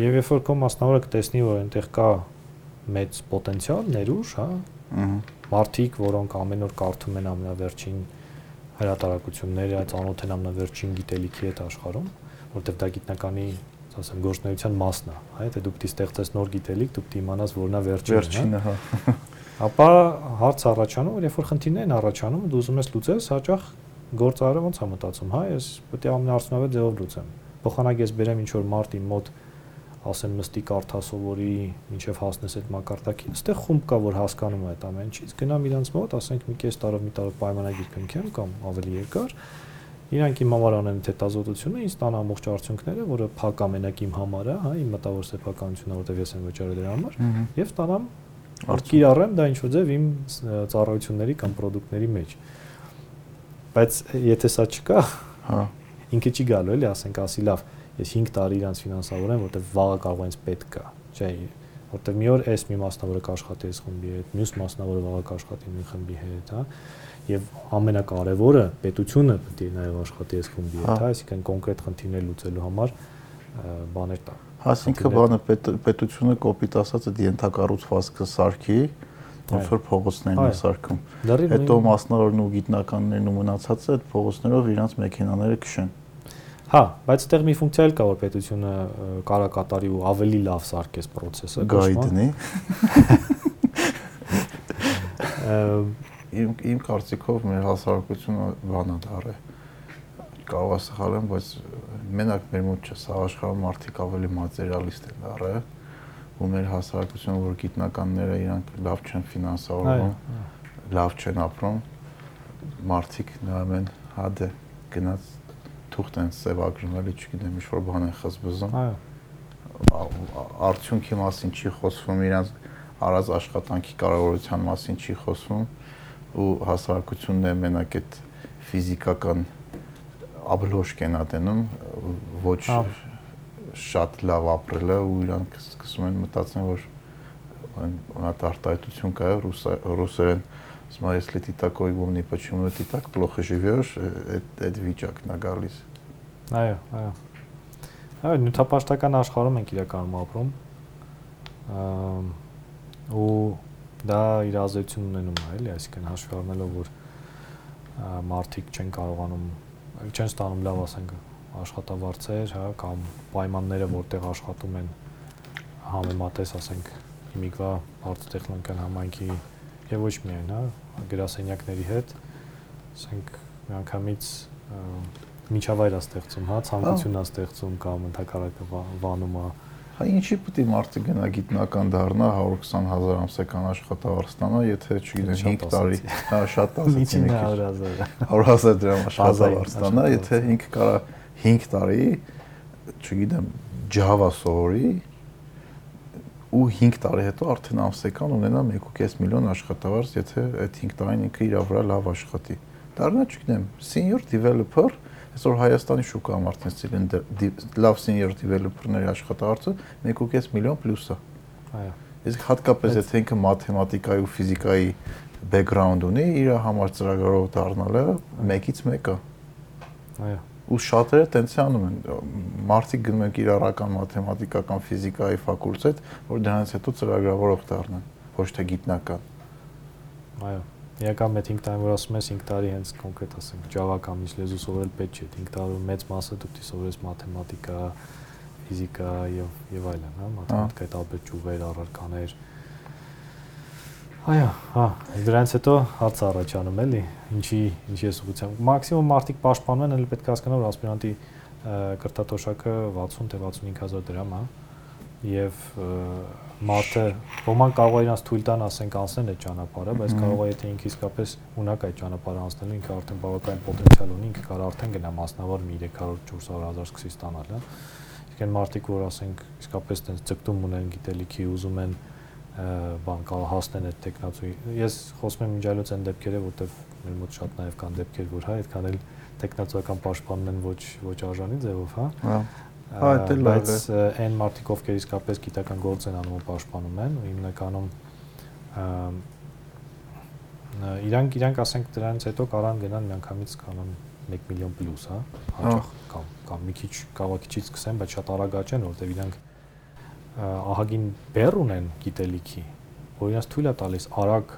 Եվ երբ որ քո մասնավորը կտեսնի, որ այնտեղ կա մեծ պոտենցիալ, ներուժ, հա, Ահա։ մարդիկ, որոնք ամեն օր կարդում են ամենավերջին հրատարակությունները, ծանոթ են ամենավերջին գիտելիքի հետ աշխարհում, որտեղ դա գիտնականի, ասեմ, գործնեության մասն է, հա, եթե դու պիտի ստեղծես նոր գիտելիք, դու պիտի իմանաս, որն է վերջինը, վերջինը, հա։ Ապա հարց առաջանում, երբ որ խնդիրներ են առաջանում, դու ուզում ես լուծես, հաճախ գործարարը ոնց է մտածում, հա, ես պետք է ամենաարդյունավետ ձևով լուծեմ։ Փոխանակ ես բերեմ ինչ որ մարդ իմ մոտ ասեմ նստի կարդա սովորի, ինչև հասնես այդ մակարդակին։ Այստեղ խումբ կա, որ հասկանում է այդ ամեն ինչից, գնամ իրանց մոտ, ասենք մի կես տարով, մի տարով պայմանագիր կնքեմ կամ ավելի երկար։ Իրանք իմ համար անեն հետազոտությունը, ինձ տան ամբողջ արդյունքները, որը փակ ամենակ իմ համար է, հա, իմ մտավոր սեփականությունը, որտեղ ես եմ վճարել դրա համար, եւ ստանամ կիրառեմ դա ինչ որ ձև իմ ծառայությունների կամ ապրանքների մեջ։ Բայց եթե սա չկա, հա, ինքը չի գալու էլի, ասենք ասի լավ, ես 5 տարի իրանց ֆինանսավորեմ, որտեղ վաղը կարող ինձ պետք կա։ Չէ, որտեղ մի օր էս մի մասնավորը կաշխատի այս խմբի հետ, մյուս մասնավորը վաղը կաշխատի մի խմբի հետ, հա։ Եվ ամենակարևորը պետությունը պետք է նաև աշխատի այս խմբի հետ, հա, այսինքն կոնկրետ խնդիրներ լուծելու համար բաներ տա։ Հասինքը բանը պետ, պետությունը կոպիտ ասած այդ ենթակառուցվածքը սարքի, ոնց որ փողոցներն է սարքում։ Հետո մասնավորն ու գիտնականներն ու մնացածը այդ փողոցներով իրանց մեքենաները քշեն։ Հա, բայց այդտեղ մի ֆունկցիա էլ կա, որ պետությունը կարա կատարի ու ավելի լավ սարքես process-ը, գայդնի։ Իմ իմ կարծիքով մեր հասարակությունը Կարող է սխալ եմ, բայց մենակ մեր մոտ չէ, սա աշխարհում մարդիկ ավելի մատերիալիստ են դառը ու մեր հասարակությունը, որ գիտնականները իրանք լավ չեն ֆինանսավորվում, լավ չեն ապրում, մարդիկ նայում են, հա դե գնաց թուղթ են սևագրում, էլի չգիտեմ, ինչ որ բան են խզբզում։ Այո։ Արդյունքի մասին չի խոսվում, իրանք արած աշխատանքի կարևորության մասին չի խոսվում ու հասարակությունն է մենակ այդ ֆիզիկական աբլոշ կենատենում ոչ շատ լավ ապրելը ու իրանք սկսում են մտածեն որ այդ արտահայտություն կա ռուսերեն Смотри, если ты такой умный, почему ты так плохо живешь, այդ այդ վիճակն է գալիս։ Այո, այո։ Այո, նյութապաշտական աշխարհում ենք իրականում ապրում։ ու դա իր ազդեցություն ունենում է, էլի, այսինքն հաշվի առնելով, որ մարդիկ չեն կարողանում չեն ստանում լավ ասենք աշխատավարձեր, հա, կամ պայմանները, որտեղ աշխատում են համեմատես, ասենք, հիմիկվա արտտեխնիկական համայնքի եւ ոչ միայն, հա, գրասենյակների հետ, ասենք, միանգամից միջավայր է ստեղծում, հա, ցանկություն է ստեղծում կամ ընդհակառակը վանում է Հա ինչի պետք է մարդը գնա գիտնական դառնա 120.000 ամսական աշխատավարձ ստանա, եթե չգիտեմ 5 տարի, հա շատ ասեցի մի քիչ 100.000 դրամ աշխատավարձ ստանա, եթե ինքը կարա 5 տարի, չգիտեմ, Java սովորի ու 5 տարի հետո արդեն ամսական ունենա 1.5 միլիոն աշխատավարձ, եթե այդ 5 տարին ինքը իր վրա լավ աշխատի։ Դառնա, չգիտեմ, senior developer այսօր Հայաստանի շուկայում արդեն սիրեն լավ senior developer-ների աշխատավարձը 1.5 միլիոն պլյուս է։ Այո։ Իսկ հատկապես եթե ինքը մաթեմատիկայի ու ֆիզիկայի background ունի, իր համար ծրագրով դառնալը 1-ից 1 է։ Այո ու շատերը տենց անում են մարդիկ գնում են կիրառական մաթեմատիկական ֆիզիկայի ֆակուլտետ որ դրանից հետո ծրագրավորող դառնան ոչ թե գիտնական Այո։ Իրական մեծ 5 տարի որ ասում ես 5 տարի հենց կոնկրետ ասենք Java կամ ինչ լեզու սովորել պետք չէ 5 տարի մեծ մասը դու դի սովորես մաթեմատիկա, ֆիզիկա եւ եւ այլն, հա, մաթեմատիկայի տարբեր ճյուղեր, առարկաներ։ Այո, հա, դրանից հետո հարց առաջանում էլի, ինչի ինչի է ուղղությամբ։ Մաքսիմում մարդիկ պաշտպանում են, էլ պետք է հասկանալ, որ ասպիրանտի կրտատոշակը 60 թե 65000 դրամ է եւ մարդը ոմանք կարող է իրանց թույլ տան ասենք անցնել այդ ճանապարհը, բայց կարող է եթե ինքը իսկապես ունակ այդ ճանապարհը անցնելու, ինքը արդեն բավական պոտենցիալ ունի, ինքը կարող արդեն գնա մասնավոր մի 300-400 հազար սկսի ստանալ, հա։ Իսկ այն մարդիկ, որ ասենք իսկապես տենց ցկտում ունեն գիտելիքի, ուզում են բան կարող հասնեն այդ տեխնացուի։ Ես խոսում եմ իմջալոց այն դեպքերը, որտեղ մեր մոտ շատ նաև կան դեպքեր, որ հա այդքան էլ տեխնացուական պաշտպանում են ոչ ոչ արժանի ձևով, հա։ Հա Հա, դա լավ է։ Բայց այն մարդիկ, ովքեր իսկապես գիտական գործ են անում ու պաշտպանում են, ու հիմնականում իրանք իրանք ասենք դրանից հետո կարան գնան միանգամից կանոն 1 միլիոն պլյուս, հա, հաճախ կամ կամ մի քիչ կարող քիչից սկսեն, բայց շատ արագ աճեն, որտեղ իրանք ահագին բեռ ունեն գիտելիքի, որ իրաց թույլ է տալիս արագ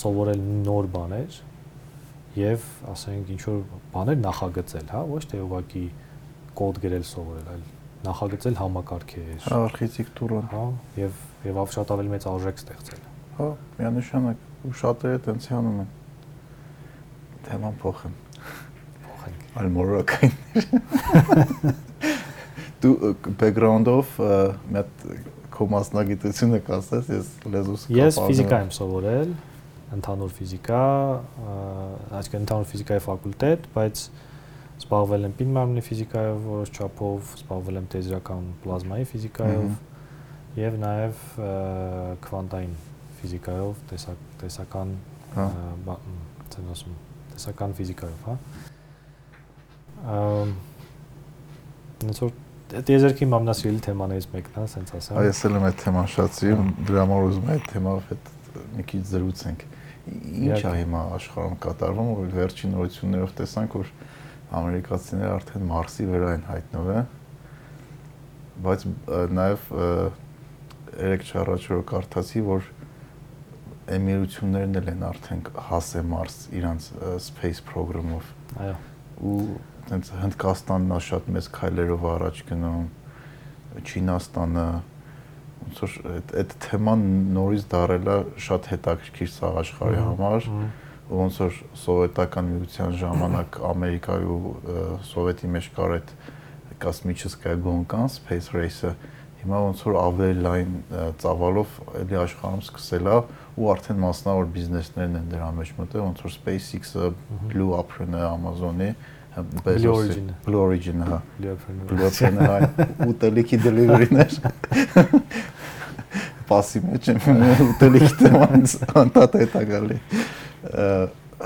սովորել նոր բաներ եւ ասենք ինչ որ բաներ նախագծել, հա, ոչ թե ուղղակի կոդ գրել սովորել, այլ նախագծել համակարգեր, արխիտեկտուրան, հա, եւ եւ շատ ավելի մեծ արժեք ստեղծել։ Հա, միանշանակ ու շատերը տենց անում են։ Թեման փոխեմ։ Փոխենք։ Այլ մորակայիններ։ Դու բեքգրաունդով մի հատ քո մասնագիտությունը կասես, ես լեզուս կապանում։ Ես ֆիզիկա եմ սովորել, ընդհանուր ֆիզիկա, այսինքն ընդհանուր ֆիզիկայի ֆակուլտետ, բայց Զբաղվել եմ պին մարմնի ֆիզիկայով որոշ չափով, զբաղվել եմ տեզրական պլազմայի ֆիզիկայով եւ նաեւ քվանտային ֆիզիկայով, տեսակ տեսական ցեն ասում, տեսական ֆիզիկայով, հա։ Ամ նույնիսկ տեզերքի մամնասիրելի թեմաներից մեկն է, ասենց ասեմ։ Այ ես էլ եմ այդ թեման շատ սիրում, դրա համար ուզում եմ այդ թեմայով հետ մի քիչ զրուցենք։ Ինչ է հիմա աշխարհում կատարվում, որ վերջին նորություններով տեսանք, որ ամերիկացիները արդեն Մարսի վրա են հայտնվել, բայց նաև երեք չառաջ որ կարդացի, որ էմիրություններն էլ են արդեն հասե Մարս իրանց space program-ով։ Այո։ Ու տենց Հնդկաստանն է շատ մեծ քայլերով առաջ գնում, Չինաստանը ոնց որ այդ թեման նորից դարելա շատ հետաքրքիր սաղ աշխարհի համար ոնց որ սովետական միության ժամանակ Ամերիկայի ու սովետի մեջ կար այդ կոսմիչսկայա գոնկան space race-ը հիմա ոնց որ ավելի լայն ծավալով էլի աշխարհում սկսելա ու արդեն մասնավոր բիզնեսներն են դրա մեջ մտել ոնց որ SpaceX-ը, Blue Origin-ը, Amazon-ը Blue Origin-ը, Blue Origin-ը, հա։ Blue Origin-ը, հա, ուտելիքի delivery-ներ պասի մեջ եմ ուտելիքի թեմանից անդադ հետա գալի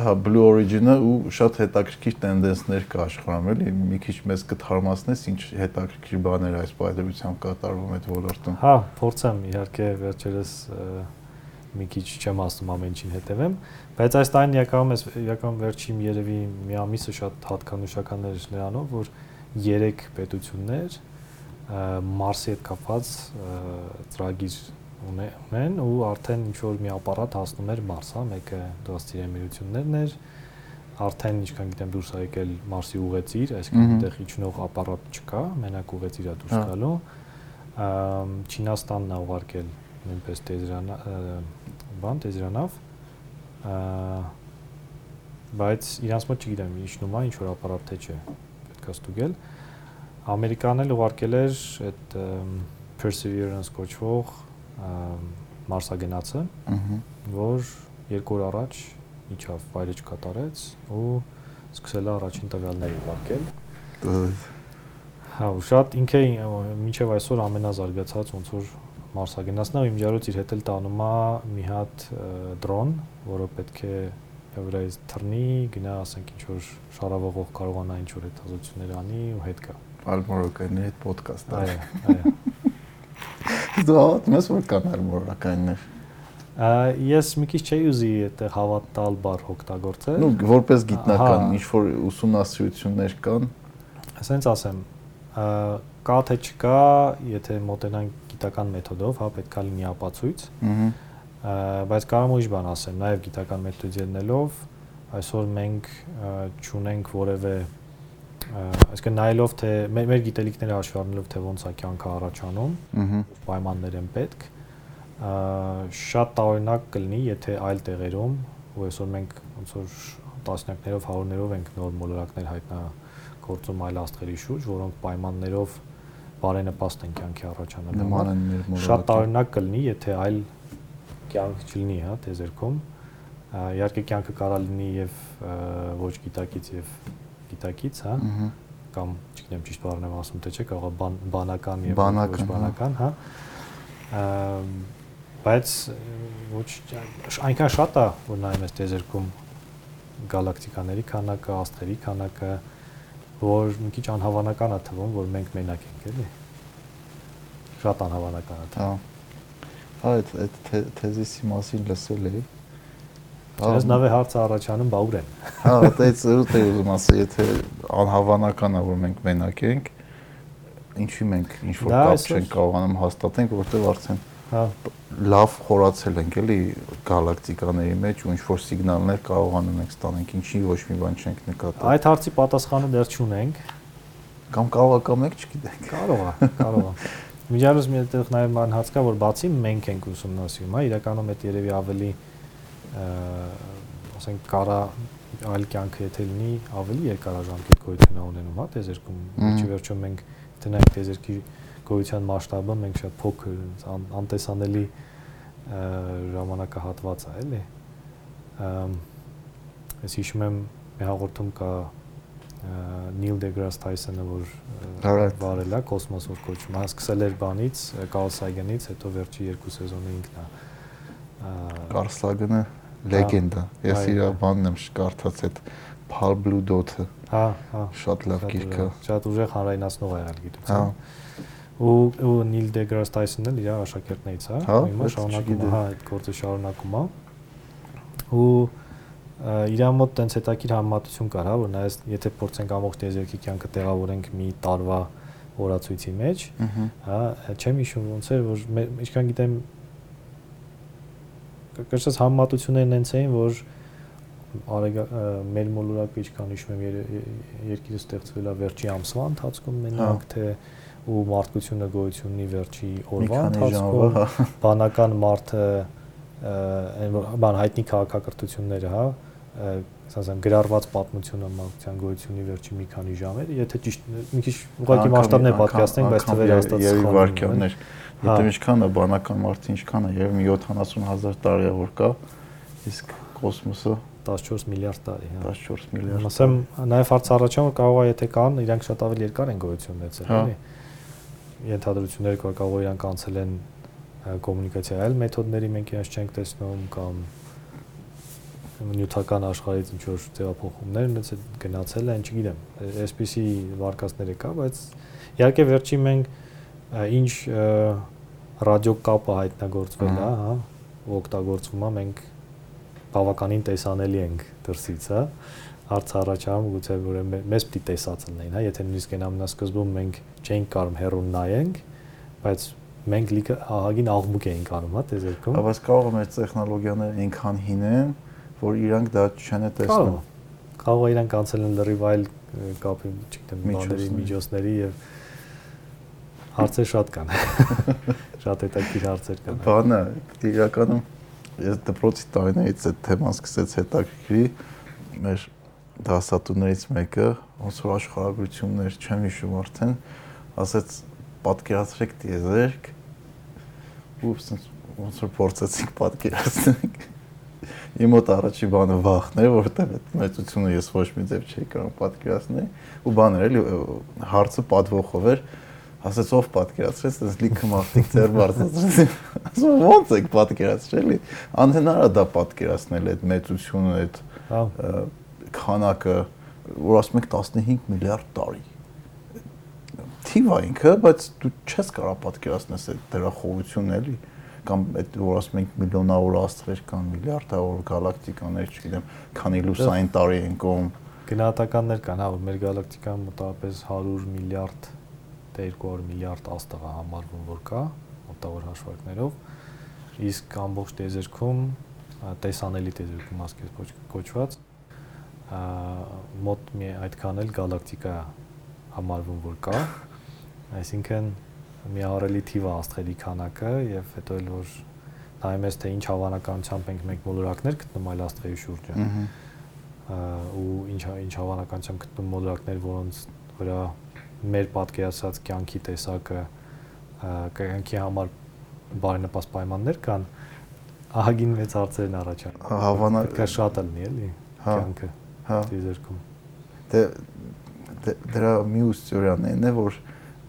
հա Blue Origin-ը ու շատ հետաքրքիր տենդենսներ կա աշխարհում էլի մի քիչ մեզ կթարմացնես ինչ հետաքրքիր բաներ այս պայմանությամբ կատարվում այդ ոլորտում հա փորձեմ իհարկե վերջերս մի քիչ չեմ ասում ամեն ինչին հետևեմ բայց այս տարին իրականում ես իրական վերջին երևի մի ամիսը շատ հատկանշական էր նրանով որ 3 պետություններ Մարսի հետ կապված ծրագիր ունեն ու արդեն ինչ որ մի ապարատ հասնում էր Մարս, հա, մեկը դրաստիր էմիրություններն էր, արդեն ինչքան գիտեմ դուրս ա եկել Մարսի ուղեցիր, այսինքն այնտեղ իջնող ապարատ չկա, մենակ ուղեցիր է դուրս գալու։ Չինաստանն ա ուղարկել նույնպես տեզրանա բան տեզրանավ բայց իրանց մոտ չգիտեմ իջնում է ինչ որ ապարատ թե չէ պետքա ստուգել ամերիկանն էլ ուղարկել էր այդ perseverance կոչվող մարսագնացը, որ երկու օր առաջ իջավ վայրեջ կատարեց ու սկսել է առաջին տվյալները վարկել։ Հա, ու շատ ինքը մինչև այսօր ամենազարգացած ոնց որ մարսագնացն է, իմջարոց իր հետ էլ տանում է մի հատ դրոն, որը պետք է վրայից թռնի, գնա, ասենք ինչ որ շարավողող կարողանա ինչ որ հետազոտություններ անի ու հետ գա։ Ալմորոկայինի հետ ոդկաստ։ Այո, այո։ Դու հավատում ես որ կան արմորականներ։ Ես մի քիչ չէի ուզի այդտեղ հավատալ բառ օգտագործել։ Ну, որպես գիտնական ինչ որ ուսումնասիրություններ կան։ Ասենց ասեմ, կա թե չկա, եթե մոտենանք գիտական մեթոդով, հա, պետքա լինի ապացույց։ բայց կարող եմ ուրիշ բան ասեմ, նաև գիտական մեթոդի ելնելով այսօր մենք ճունենք որևէ այսինքն նայելով թե մեր, մեր գիտելիքները հաշվի առնելով թե ոնց է կյանքը առաջանում, պայմաններ են պետք, շատ տարօրինակ կլինի, եթե այլ տեղերում, ու այսօր մենք ոնց որ տասնյակներով, հարյուրներով ենք նոր մոլորակներ հայտնա գործում այլ աստղերի շուրջ, որոնք պայմաններով բարենպաստ են կյանքի առաջանալու նման են մեր մոլորակը։ Շատ տարօրինակ կլինի, եթե այլ կյանք չլինի, հա, տեզերքում։ Իհարկե կյանքը կարա լինի եւ ոչ գիտակից եւ գիտակից, հա, կամ չգիտեմ ճիշտ բառն եմ ասում, թե չէ, կարող է բանական եւ ոչ բանական, հա։ Բայց ոչ այնքան շատ է, որ նայում ես տեզերքում գալակտիկաների քանակը, աստղերի քանակը, որ մի քիչ անհավանական է թվում, որ մենք մենակ ենք, էլի։ Շատ անհավանական է թվում։ Հա, այդ այդ թեզիսի մասին լսել էի։ Ես նավե հարցը առաջանում բա ուր են։ Հա, դա ծրուտ է ուզում ասել, եթե անհավանական է որ մենք մենակ ենք, ինչի մենք ինչ որ կապ չենք կարողանում հաստատենք, որտեղ արդեն լավ խորացել ենք էլի գալակտիկաների մեջ ու ինչ որ սիգնալներ կարողանում ենք ստանենք, ինչի ոչ մի բան չենք նկատել։ Այդ հարցի պատասխանը դեռ չունենք։ Կամ կարող է կամ եք չգիտենք։ Կարող է, կարող է։ Միջավայրս մի այդտեղ նաև ման հարց կա, որ բացի մենք ենք ուսումնասիրում, հա, իրականում այդ երևի ավելի ասենք կարա այլ կյանքը եթե լինի ավելի երկարաժամկետ գոյություն ունենում, հա, տեզերքում։ Ինչի վերջում մենք տնենք տեզերքի գոյության մասշտաբը մենք շատ փոքր անտեսանելի ժամանակահատված է, էլի։ Ես հիշում եմ մի հաղորդում կա Նիլ Դեգրաս Թայսոնը որ վարել է կոսմոս որ կոչվում, հա սկսել էր բանից Կարլ Սագենից, հետո վերջի երկու սեզոնը ինքն է։ Կարլ Սագենը լեգենդա։ Ես իր բանն եմ կարդաց այդ Pal Blue Dot-ը։ Հա, հա։ Շատ լավ գիրք է։ Շատ ուժեղ հանրայնացնող եղել գիտության։ Հա։ Ու ու Նիլ Դեգրաս Թայսոնն էլ իր աշակերտներից է, հիմա շարունակում է, հա, այդ գործը շարունակում է։ Ու իր մոտ տենց հետաքրիր համատություն կար, հա, որ նայես, եթե փորձենք ամբողջ տեզերքի կյանքը տեղավորենք մի տարվա օրացույցի մեջ, հա, չեմ հիշում ոնց էր, որ ինչքան գիտեմ կրծած համատություններն հենց էին, որ արեգա մեր մոլորակը ինչքան հիշում եմ երկիրը ստեղծվել է վերջի ամսվա ընթացքում մենակ թե ու մարդկությունը գոյություն ունի վերջի օրվա ընթացքում հա։ բանական մարդը այն բան հայտնի քաղաքակրթությունները, հա, ասեմ գրառված պատմությունը մանկության գոյությունի վերջի մի քանի ժամեր, եթե ճիշտ մի քիչ ուղղակի մասշտաբներ պատկաստենք, բայց թվերը հաստատ սխալ վարքյաններ։ Եթե ինչքան է բանական մարդը, ինչքան է, եւ 70000 տարի է որ կա, իսկ կոսմոսը 14 միլիարդ տարի, հա։ 14 միլիարդ։ Ասեմ, նաև հարց առաջանում կարող է եթե կան, իրանք շատ ավելի երկար են գոյություն ունեցել, հա։ էլի։ Ենթադրություններ կա, կարող իրանք անցել են կոմունիկացիա այլ մեթոդների մենք իրենց չենք տեսնում կամ նյութական աշխարհից ինչ որ ձևափոխումներ գնացել են, չգիտեմ, այսպիսի վարկածները կա, բայց իհարկե վերջին մենք ինչ ռադիոկապը հայտնագործվել է, հա, օգտագործվում է, մենք բավականին տեսանելի ենք դրսից, հա հարց առաջանում գուցե որ մեզ պիտի տեսած լինեն, հա, եթե նույնիսկ այն ամենասկզբում մենք չենք կարող հերոն նայենք, բայց մենք լիքը ահագին աղմուկ էինք անում, հա, տեզերքում։ Բայց կարող է մեր տեխնոլոգիաները այնքան հին են, որ իրանք դա չեն տեսնում։ Կարող է իրանք անցել են լրիվ այլ կապի, չգիտեմ, բաների, միջոցների եւ հարցեր շատ կան։ Շատ հետաքրքիր հարցեր կան։ Բանը իրականում ես դպրոցի տարիներից այդ թեման սկսեց հետաքրքրի մեր դասատուներից մեկը ոնց որ աշխարհագրություններ չեմ հիշում արդեն ասեց պատկերացրեք դիեզերք ու ոնց որ փորձեցինք պատկերացնել Իմ մոտ առաջի բանը վախն էր, որովհետև այդ մեծությունը ես ոչ մի ձև չէի կարող պատկերացնել ու բաներ էլի հարցը պատվոխով էր ասեց ով պատկերացրեց, այնպես լիքը մարդիկ ձեր բարձրացրեցին։ Ասում ո՞նց եք պատկերացրել։ Անհնար է դա պատկերացնել այդ մեծությունը, այդ հա։ քանակը, որ ասում եք 15 միլիարդ տարի։ Թիվ է ինքը, բայց դու չես կարող պատկերացնել այդ դրա խորությունն էլի կամ այդ որ ասում ենք միլիոնավոր աստղեր կան, միլիարդավոր գալակտիկաներ, չգիտեմ, քանի լուսային տարի են կողմ։ Գնահատականներ կան, հա, որ մեր գալակտիկան մոտավորապես 100 միլիարդ դե 200 միլիարդ աստղ է համարվում որ կա մոտավոր հաշվարկներով իսկ ամբողջ տեզերքում տեսանելի տեզերքում ասկես կոչված մոտ մի այդքան էլ գալակտիկա համարվում որ կա այսինքն մի ահռելի թիվ է աստղերի քանակը եւ հետո էլ որ նայում ես թե ինչ հավանականությամբ ենք մենք մոլորակներ գտնում այլ աստղերի շուրջը ու ինչ ինչ հավանականությամբ գտնում մոլորակներ որոնց վրա մեր պատկերացած կյանքի տեսակը կյանքի համար բարենպաստ պայմաններ կան ահագին մեծ հարցեր են առաջանում հավանական կա շատ լինի էլի հա, կյանքը հա դիզերքում դե դրա մյուս թեորիան է որ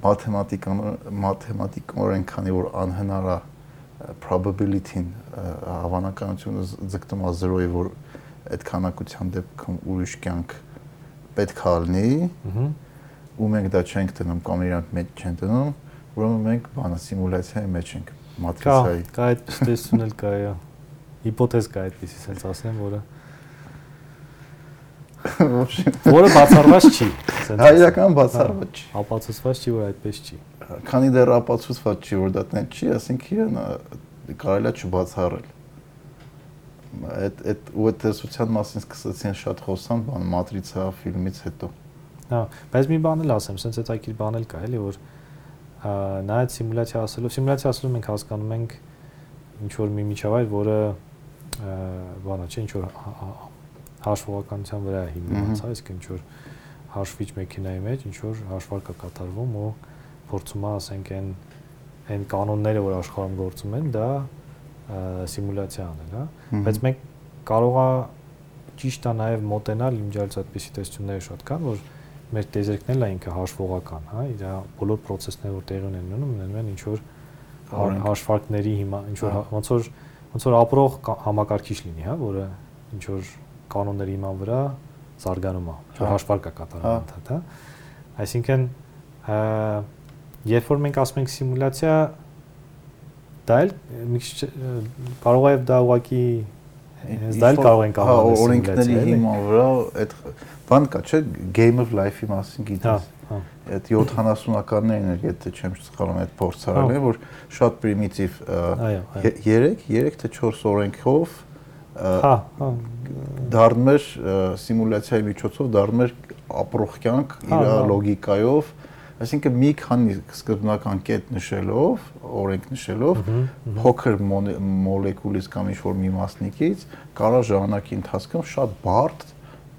մաթեմատիկան մաթեմատիկորեն քանի որ անհնար է probability-ին հավանականությունը ձգտում է 0-ի որ այդ քանակության դեպքում ուրիշ կյանք պետք է լինի ու մենք դա չենք դնում կամ իրանք մեջ չեն դնում ուրեմն մենք բանը սիմուլյացիայի մեջ ենք մատրիցայի կա կա այդ տեսություն էլ կա հիպոթեզ կա այդպեսի sense ասեմ որը որը բացառված չի հա իրական բացառված չի ապացուցված չի որ այդպես չի քանի դեռ ապացուցված չի որ դա տեն չի ասենք իրեն կարելի է չբացառել այդ այդ ու այդ տեսության մասին սկսեցին շատ խոսան բան մատրիցա ֆիլմից հետո հա բայց մի բան էլ ասեմ sense այդ այլ բան էլ կա էլի որ նայած սիմուլյացիա ասելով, սիմուլյացիա ասելով մենք հասկանում ենք ինչ որ մի միջավայր, որը բանա չէ, ինչ որ հաշվողականության վրա հիմնված է, իսկ ինչ որ հաշվիչ մեքենայի մեջ ինչ որ հաշվարկ է կատարվում ու փորձում է, ասենք, այն այն կանոնները, որ աշխարհում գործում են, դա սիմուլյացիա անել, հա։ Բայց մենք կարող է ճիշտ է նաև մոտենալ, իմջալից այդպիսի տեսությունները շատ կան, որ մեր տեզերքն էլ է ինքը հաշվողական, հա, իր բոլոր process-ները որ տեղի ունեն ունենում, ունենում են ինչ որ հաշվարկների հիմա ինչ որ ոնց որ ոնց որ ապրող համակարգիչ լինի, հա, որը ինչ որ կանոնների հիման վրա զարգանում է, ինչ որ հաշվարկ է կատարում ընդհանրապես, հա։ Այսինքն երբ որ մենք ասում ենք սիմուլյացիա, դա էլ մի քիչ կարող է դա ուղղակի դա էլ կարող ենք անվանել օրենքների հիման վրա այդ բան կա, չէ, game of life-ի մասին գիտես։ Հա, հա։ Այդ 70-ականներն էր, եթե չեմ սխալվում, այդ փորձ արել հա։ է, որ շատ պրիմիտիվ 3, 3 թե 4 օրենքով հա, հա դառնում էր սիմուլյացիայի միջոցով դառնում էր ապրող կյանք իր լոգիկայով, Այսինքն մի քանի սկզբնական կետ նշելով, օրենք նշելով, փոքր մոլեկուլից կամ ինչ-որ մի մասնիկից կարող ժամանակի ընթացքում շատ բարդ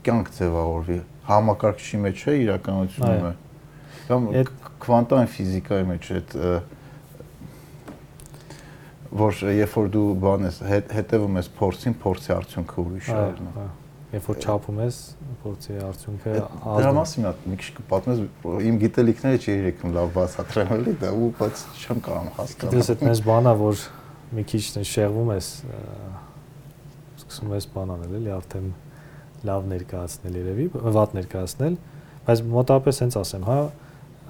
կյանք ձևավորվի համակարգչի մեջ է իրականությունում է կամ քվանտային ֆիզիկայի մեջ այդ որ երբ որ դու բան ես հետևում ես փորձին, փորձի արդյունքը ուրիշ է։ Երբ որ չափում ես փորձի արդյունքը դրա մասին մի քիչ կպատմես իմ գիտելիքները չի երեքում լավ բացատրեմ էլի դա ու բայց չեմ կարող հասկանալ։ Դες այդ մեզ բանա որ մի քիչ շեղվում ես սկսում ես բան անել էլի արդեն լավ ներկայացնել երևի, վատ ներկայացնել, բայց մոտապես հենց ասեմ, հա,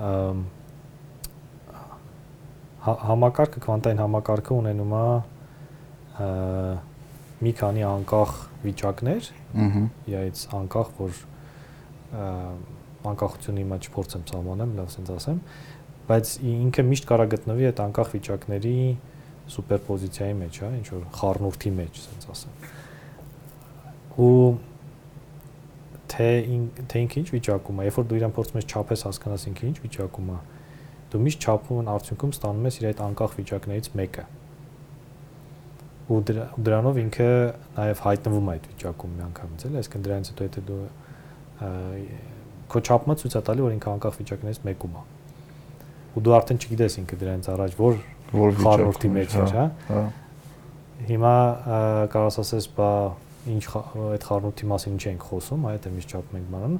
հա համակարգը քվանտային համակարգը ունենում է մի քանի անկախ վիճակներ, ըհը, իայից անկախ, որ անկախությունը հիմա չփորձեմ սահմանեմ, լավ sense ասեմ, բայց ինքը միշտ կարա գտնվի այդ անկախ վիճակների սուպերպոզիցիայի մեջ, հա, ինչ որ խառնուրդի մեջ, sense ասեմ։ Ու թե թե ինքը ինչ վիճակում է, երբ որ դու իրան փորձում ես չափես հասկանաս ինքը ինչ վիճակում է, դու միշտ չափում արդյունքում ստանում ես իր այդ անկախ վիճակներից մեկը ու դրանով ինքը նաև հայտնվում է այդ վիճակում միանգամից էլ, այսինքն դրանից հետո եթե դու քո չափումը ցույց է տալի, որ ինքը անկախ վիճակներից մեկում է։ Ու դու արդեն չգիտես ինքը դրանից առաջ որ որ խառնուրդի մեջ էր, հա։, հա։ Հիմա կարաս ասես, բա ինչ այդ խառնուրդի մասին ինչ ենք խոսում, այդ է միշտ չափում ենք բանան։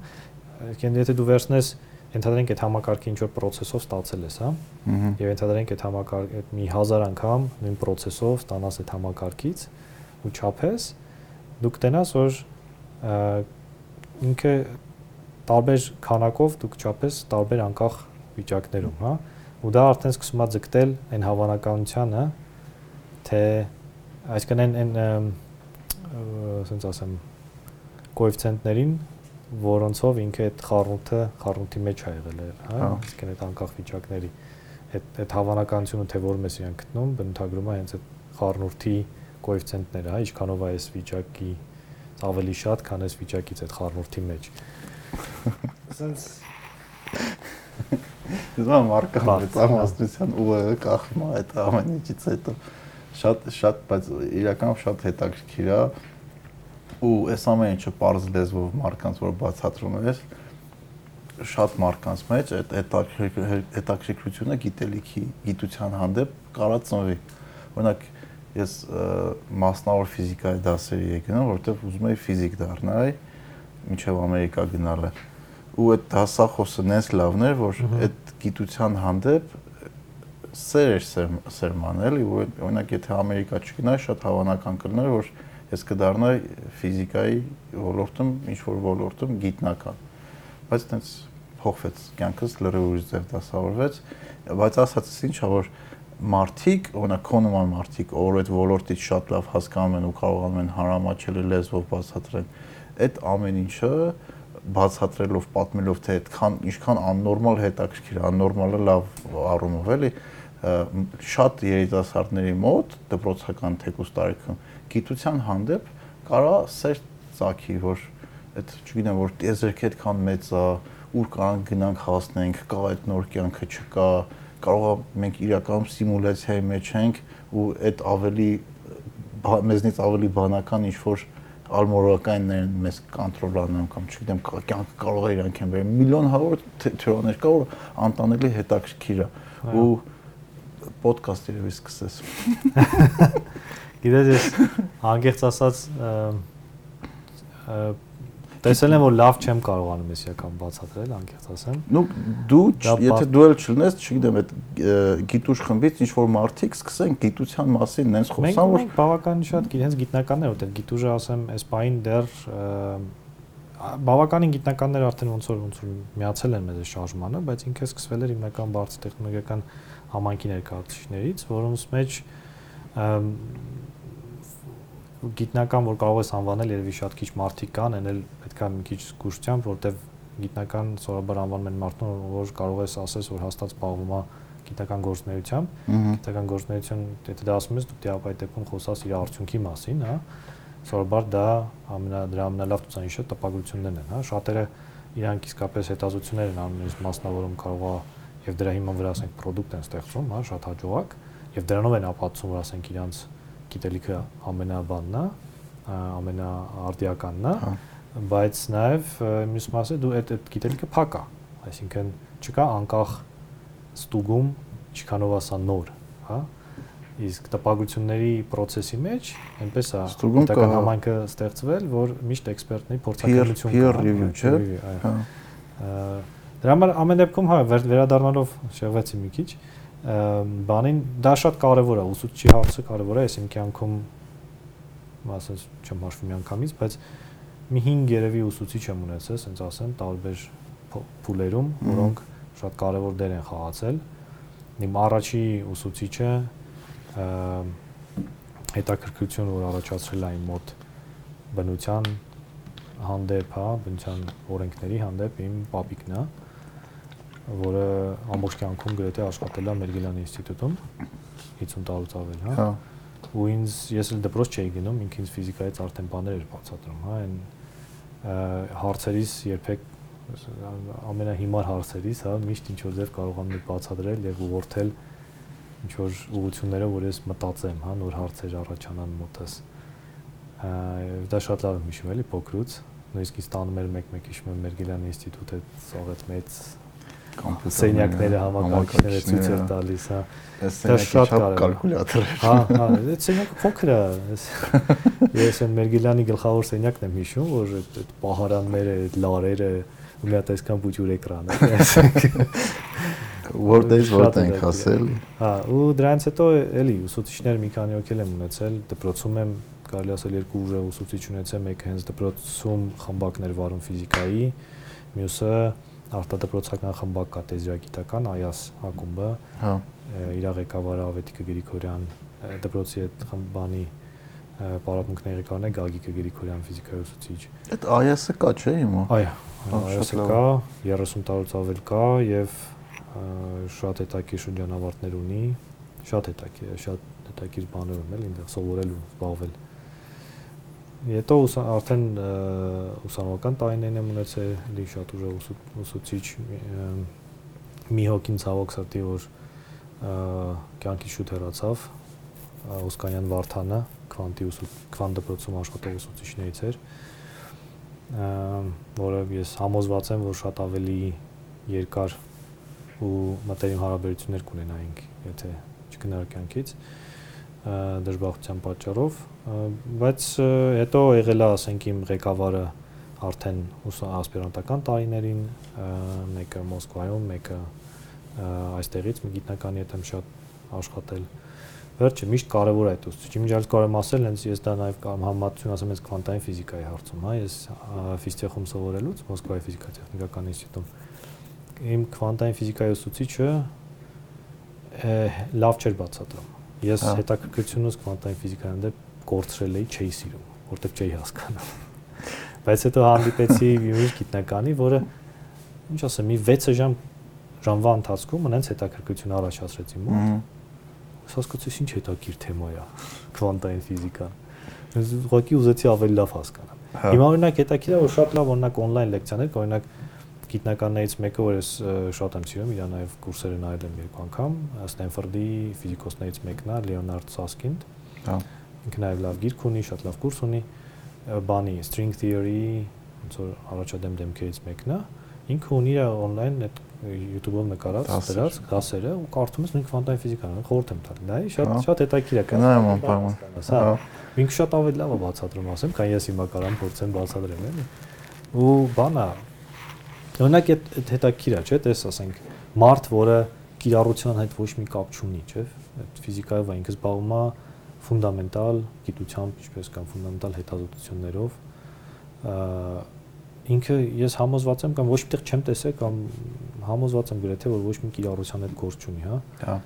Եթե դու վերցնես ենթադրենք այդ համակարգի ինչ որ process-ով ստացել ես, հա։ Եվ ենթադրենք այդ համակարգ այդ մի 1000 անգամ նույն process-ով ստանաս այդ համակարգից ու չափես, դու կտենաս, որ ինքը տարբեր քանակով դու կչափես տարբեր անկախ վիճակներում, հա։ Ու դա արդեն սկսում է ձգտել այն հավանականությանը, թե այսինքն այն այն ասենց ասեմ կոեֆիցիենտներին, որոնցով ինքը այդ խառնուրդը խառնուրդի մեջ ա եղել է, հա, իսկ այդ անկախ վիճակների այդ այդ հավանականությունը թե որ մեզ իրան գտնում բնութագրում է հենց այդ խառնուրդի կոեֆիցիենտները, հա, ինչքանով է այս վիճակի ավելի շատ, քան այս վիճակից այդ խառնուրդի մեջ։ Սենց Զա մարկան մեծամասնության ուղեղը կախում է այդ ամեն ինչից հետո շատ շատ բայց իրականում շատ հետաքրքիր է ու այս ամեն ինչը པարզ լեզվով մարկանց որ բացատրում ես շատ մարկանց մեջ այդ հետաքրքրությունը գիտելիքի գիտության հանդեպ կարա ծնվի օրինակ ես մասնավոր ֆիզիկայի դասերի եկնում որովհետև ուզում եի ֆիզիկ դառնալ մինչև ամերիկա գնալը ու այդ դասախոսը նես լավն էր որ այդ գիտության հանդեպ սեր էր սերման էլի ու օրինակ եթե ամերիկա չգնայի շատ հավանական կլիներ որ ես կդառնայի ֆիզիկայի ոլորտում ինչ որ ոլորտում գիտնական բայց այդպես փոխվեց կյանքս լրիվ ուրիշ ձև դասավորվեց բայց ասածս ինչա որ մարդիկ, օրինակ քո նման մարդիկ, որ այդ ոլորտից շատ լավ հասկանում են ու կարողանում են հարամաչելի լեզվով բացատրել, այդ ամեն ինչը բացատրելով, պատմելով թե այդքան ինչքան աննորմալ հետաքրքիր, աննորմալը լավ առումով էլի շատ երիտասարդների մոտ դպրոցական թեկուս տարիքում գիտության հանդեպ կարա սեր ցակի, որ այդ չգիտեմ, որ տեզերք այդքան մեծ է, ուր կարանք գնանք հասնենք, կա այդ նոր կյանքը չկա, կարող է մենք իրականում սիմուլյացիայի մեջ ենք ու այդ ավելի մեզնից ավելի բանական ինչ որ ալմորականներն մեզ կոնտրոլանում կամ չգիտեմ կյանքը կարող է իրանք են վերել միլիոն հավոր թեորիաներ կա որ անտանելի հետաքրքիր է ու ոդկաստ երևի սկսես գիտես ես անգերց ասած Տեսել եմ որ լավ չեմ կարողանում էսիական բացատրել, անկեղծ ասեմ։ Ну դու եթե դու էլ չլնես, չգիտեմ, այդ գիտուշ խմբից ինչ որ մարդիկ սկսեն գիտության մասին նենց խոսան, որ բավականին շատ հենց գիտնականներ, որտեղ գիտուժը ասեմ, այս բային դեռ բավականին գիտնականներ արդեն ոնց որ ոնց որ միացել են մեզ շարժմանը, բայց ինքը սկսվել էր հիմնական բարձր տեխնոլոգիական համայնքի ներկայացուցիչներից, որոնց մեջ գիտնական որ կարող ես անվանել երևի շատ քիչ մարդիկ կան, այն էլ պետքա մի քիչ զգուշությամբ, որտեվ գիտնական սովորաբար անվանում են մարդուն, որ կարող ես ասես, որ հաստատ զբաղվում է գիտական գործունեությամբ։ Գիտական գործունեություն, եթե դա ասում ես, դու դիապայ դեպքում խոսաս իր արդյունքի մասին, հա։ Սովորաբար դա ամենա դրա ամենալավ ցուցանիշը տպագրություններն են, հա։ Շատերը իրանք իսկապես հետազոտություններ են անում, իսկ մասնավորում կարող է եւ դրա հիման վրա ասենք product են ստեղծում, հա, շատ հաջողակ եւ դրանով են ապացուցում, որ ասենք իրանց գիտելիքը ամենաբանն է, ամենաարդիականն է, հա բայց նաև մյուս մասը դու այդ այդ գիտելիքը փակ է այսինքն չկա անկախ ստուգում ինչքանով է սա նոր հա իսկ տպագրությունների process-ի մեջ այնպես է պետական համայնքը ստեղծվել որ միշտ էքսպերտների փորձակնություն կա peer review չէ հա դրա համար ամեն դեպքում հա վերադառնալով շեղվեցի մի քիչ բանին դա շատ կարևոր է ուսուցչի հարցը կարևոր է ես իմ կյանքում ասես չեմ հաշվում միանգամից բայց մի 5 երևի ուսուցիչ եմ ունեցել, ասենց ասեմ, տարբեր փուլերում, որոնք շատ կարևոր դեր են խաղացել։ Իմ առաջի ուսուցիչը հետաքրքրություն որ առաջացրել է իմ մոտ բնության հանդեպ, հա, բնության օրենքների հանդեպ իմ պապիկն է, որը ամբողջ կյանքում գրեթե աշխատել է Մերգելյան ինստիտուտում 50 տարուց ավել, հա։ Հա ու ինձ ես էլ դպրոց չէի գնում, ինքը ինձ ֆիզիկայից արդեն բաներ էր բացատրում, հա, այն հարցերից երբեք ամենահիմար հարցերից, հա, միշտ ինչ որ ձև կարողանում եք բացատրել եւ ուղղորդել ինչ որ ուղությունները, որ ես մտածեմ, հա, նոր հարցեր առաջանան մոտս։ Դա շատ լավ եմ հիշում էլի փոքրուց, նույնիսկ ինձ տանում էր մեկ-մեկ հիշում եմ Մերգելյան ինստիտուտը, սաղ այդ մեծ սենյակները համակարգիչները ցույց էր տալիս, հա։ Դա շատ կալկուլյատոր է։ Հա, հա, այդ սենյակը փոքր է։ Ես այն Մերգելյանի գլխավոր սենյակն եմ հիշում, որ այդ պահարանները, այդ լարերը, ու մի հատ այսքան բուջուր էկրան է։ Word-ից word ենք հասել։ Հա, ու դրանից հետո էլի ուսուցիչներ մի քանի օքել եմ ունեցել, դպրոցում եմ կարելի ասել երկու ուժը ուսուցիչ ունեցել, մեկը հենց դպրոցում խմբակներ վարում ֆիզիկայի, մյուսը արտադրոցական խմբակ կա տեզիագիտական այաս ակումբը հա իր ղեկավարը Ավետիքը Գրիգորյան դպրոցի այդ խմբանի պարապմունքների ղեկավարն է Գագիկը Գրիգորյան ֆիզիկայի ուսուցիչ այդ այասը կա չէ հիմա այո այասը կա 30 տարուց ավել կա եւ շատ հետաքրքիր շրջանավարտներ ունի, շատ հետաքրքիր, շատ հետաքրքիր բաներ ունի, այնտեղ սովորել ու զբաղվել։ Հետո արդեն ուսանողական տարիներն եմ ունեցել, լի շատ ուժեղ ուսուցիչ մի հոգին ցավոք սրտի որ կյանքի շուտ հեռացավ Օսկանյան Վարդանը, քվանտի ուսուցիչ, քվանտ դպրոցում աշխատող ուսուցիչներից էր, որը ես համոզված եմ, որ շատ ավելի երկար ու մտերիմ հարաբերություններ կունենայինք, եթե չգնար կյանքից դժբախտության պատճառով, բայց հետո եղել է, ասենք, իմ ղեկավարը արդեն ասպիրանտական տարիներին, մեկը Մոսկվայում, մեկը այստեղից մի գիտնականի հետ եմ շատ աշխատել վերջը միշտ կարևոր է այդ ուսուցիչի միջից կարեմ ասել հենց ես դա նաև կամ համատություն ասեմ ես քվանտային ֆիզիկայի հարցում հա ես ֆիզտեխում սովորելուց Մոսկվայի ֆիզիկա-տեխնիկական ինստիտուտում իմ քվանտային ֆիզիկայի ուսուցիչը լավ չէր բացատրում ես հա։ հետաքրքրությունս քվանտային ֆիզիկայի դեպ կորցրել էի չէի սիրում որտեղ չէի հասկանում բայց հետո հանդիպեցի մի գիտնականի որը ինչ ասեմ մի 6 ժամ ժամվա ընթացքում ունենց հետաքրքրություն առաջացրեց իմ մոտ հասկացուց ինչ հետաքրքիր թեմա է քվանտային ֆիզիկան ես ուղղակի ուզեցի ավելի լավ հասկանալ հա։ հիմա օրինակ հետաքրքիր է որ շատ լավ օրինակ on-line լեկցիաներ օրինակ գիտնականներից մեկը որ ես շատ եմ սիրում իր նաև կուրսերը նայել եմ երկու անգամ Ստենֆորդի ֆիզիկոսներից մեկն է Լեոնարդ Սասկինդ հա ինքը նաև լավ գիրք ունի շատ լավ կուրս ունի բանի string theory ոնց որ առաջադեմ դեմքերից մեկն է ինքը ունի on-line այդ YouTube-ով նկարած դրած դասերը ու կարդում ես նույն քվանտային ֆիզիկան, խորհուրդ եմ տալի։ Նայ, շատ շատ հետաքրքիր է։ Գնամ անպայման։ Հա։ Ինքը շատ ավելի լավ է բացատրում, ասեմ, քան ես հիմա կարամ փորձեմ բացատրել, էլի։ Ու բանա Օրինակ այդ հետաքրքիր է, չէ՞, տես ասենք մարդ, որը կիրառության հետ ոչ մի կապ չունի, չէ՞, այդ ֆիզիկայով ինքը զբաղվում է ֆունդամենտալ գիտությամբ, ինչպես կամ ֆունդամենտալ հետազոտություններով, ինքը ես համոզված եմ կամ ոչ միտեղ չեմ տեսել կամ համոզված եմ գրեթե որ ոչ մի կիրառության հետ գործ չունի, հա։ Հա։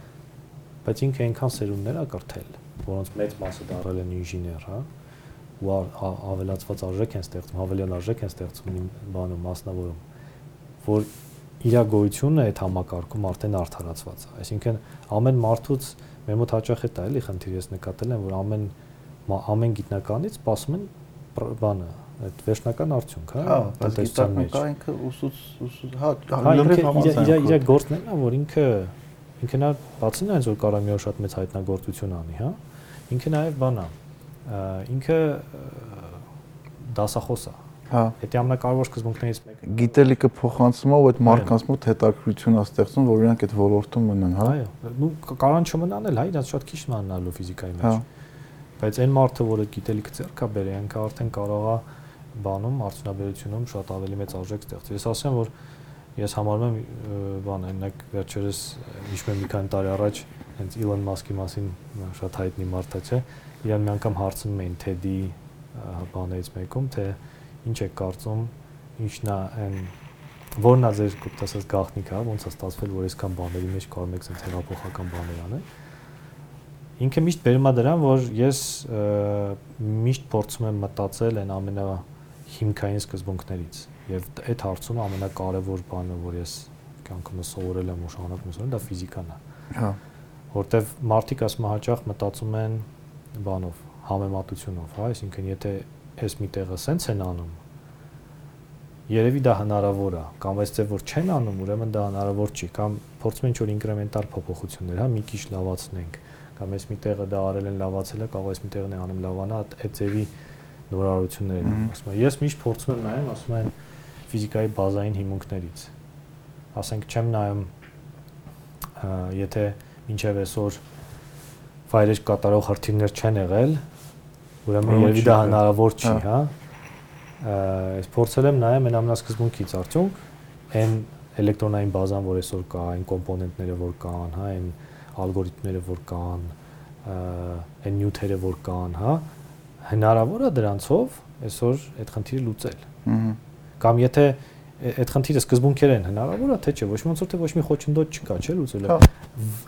Բայց ինքը այնքան սերունդներ ա կրթել, որոնց մեծ մասը դարել են ինժեներ, հա ու ավելացված արժեք են ստեղծում, հավելյալ արժեք են ստեղծում բանում մասնավորում, որ իր գոյությունը այդ համակարգում արդեն արդարացված է։ Այսինքն ամեն մարդուց մեր մոտ հաճախ է դա էլի խնդիր ես նկատել եմ, որ ամեն ամեն գիտնականից սպասում են բանը այդ վերջնական արդյունք, հա, տնտեսության մեջ։ Հա, ինքը ուսուց ուսուց, հա, լրիվ համաձայն։ Իր իր գործն է, որ ինքը ինքը նա բացի նրանից որ կարա մի օր շատ մեծ հայտնագործություն անի, հա, ինքը նաև բան է, ինքը դասախոս է։ Հա։ Դա ամենակարևոր սկզբունքներից մեկը։ Գիտելիքը փոխանցում է ու այդ մարդկանց մոտ հետաքրություն է ստեղծում, որ իրանք այդ ոլորտում մնան, հա։ Այո։ Ու կարան չմնան էլ, հա, իրաց շատ քիչ մնալու ֆիզիկայի մեջ։ Հա։ Բայց այն մարդը, որը գիտելիքը ձեռք է բերել, ինքը արդեն կարող է բանում արդյունաբերությունում շատ ավելի մեծ արժեք ստեղծել։ Ես ասեմ, որ ես համարում եմ բան, այնակ վերջերս իշմե մի քանի տարի առաջ հենց Elon Musk-ի մասին շատ հայտնի մարդ է, չէ։ Իրան մի անգամ հարցնում էին TED-ի բաներից մեկում, թե ինչ է կարծում, ինչն է այն որն է ձեր կոպտասած գաղտնիքը, հա, ոնց է ստացվել, որ այսքան բաների մեջ կարող եք ցենց հեղափոխական բաներ անել ինքը միշտ բերում է դրան, որ ես միշտ փորձում եմ մտածել այն ամենա հիմքային սկզբունքներից եւ այդ հարցում ամենակարևոր բանը, որ ես կյանքումս սովորել եմ ու շարունակում սովորել, դա ֆիզիկան է։ Հա։ Որտեվ մարդիկ ասում հաճախ մտածում են բանով, համեմատությունով, հա, այսինքն եթե այս մի տեղը սենց են անում, երևի դա հնարավոր է, կամ այս ձև որ չեն անում, ուրեմն դա հնարավոր չի, կամ փորձում են ինչ-որ ինկրեմենտալ փոփոխություններ, հա, մի քիչ լավացնենք, կամ այս մի տեղը դա արել են լավացել է, կարող այս մի տեղն է անում լավանա, այդ ձևի նորարարություններ են ասում եմ։ Ես միշտ փորձում եմ նայեմ, ասում են ֆիզիկայի բազային հիմունքներից։ Ասենք չեմ նայում եթե մինչև այսօր ֆայլեր կատարող հրթիռներ չեն եղել, ուրեմն երևի դա հնարավոր չի, հա։ Այս փորձել եմ նայեմ այն ամենասկզբունքից արդյոք այն էլեկտրոնային բազան, որ այսօր կա, այն կոմպոնենտները, որ կան, հա, այն ալգորիթմները, որ կան, այն նյութերը, որ կան, հա, հնարավոր է դրանցով այսօր այդ խնդիրը լուծել։ Կամ եթե այդ խնդիրը սկզբունքեր են հնարավոր է թե չէ, ոչ ոնց որ թե ոչ մի խոչընդոտ չկա, չէ՞ լուծելու։ հա։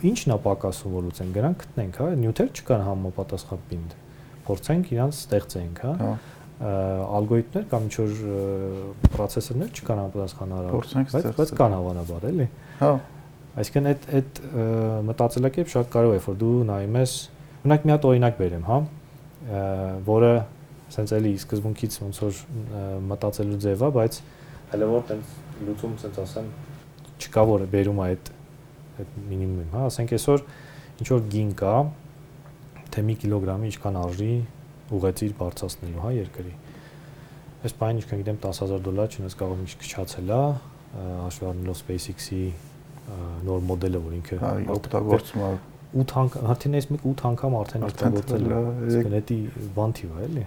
Ինչն է պակասում որ լուծեն, գրանք գտնենք, հա, նյութեր չկան համապատասխան պինդ։ Փորձենք իրանց ստեղծենք, հա, հա ալգորիթմներ կամ ինչ որ processor-ներ չկան համապատասխանարար, բայց բայց կան հավանաբար, էլի։ Հա Այսինքն այդ այդ մտածելակերպ շատ կարևոր է, որ դու նայում ես, օրինակ մի հատ օրինակ բերեմ, հա, որը սենց էլի սկզբունքից ոնց որ մտածելու ձև է, բայց հələ որ տենց լուծում սենց ասեմ չկա որը բերում է այդ այդ մինիմումին, հա, ասենք այսօր ինչ որ գին կա, թե մի կիլոգրամի ինչքան արժի ուղեցիր բարձրացնելու, հա, երկրի։ Այս բանը ինչքան գիտեմ 10000 դոլար չնես կարող ինչ քչացել է, հաշվի առնելով SpaceX-ի նոր մոդելը, որ ինքը օգտագործում է 8 անգամ, հաթինես մեկ 8 անգամ արդեն օգտագործել է։ Իսկ դա բան թիվ է, էլի։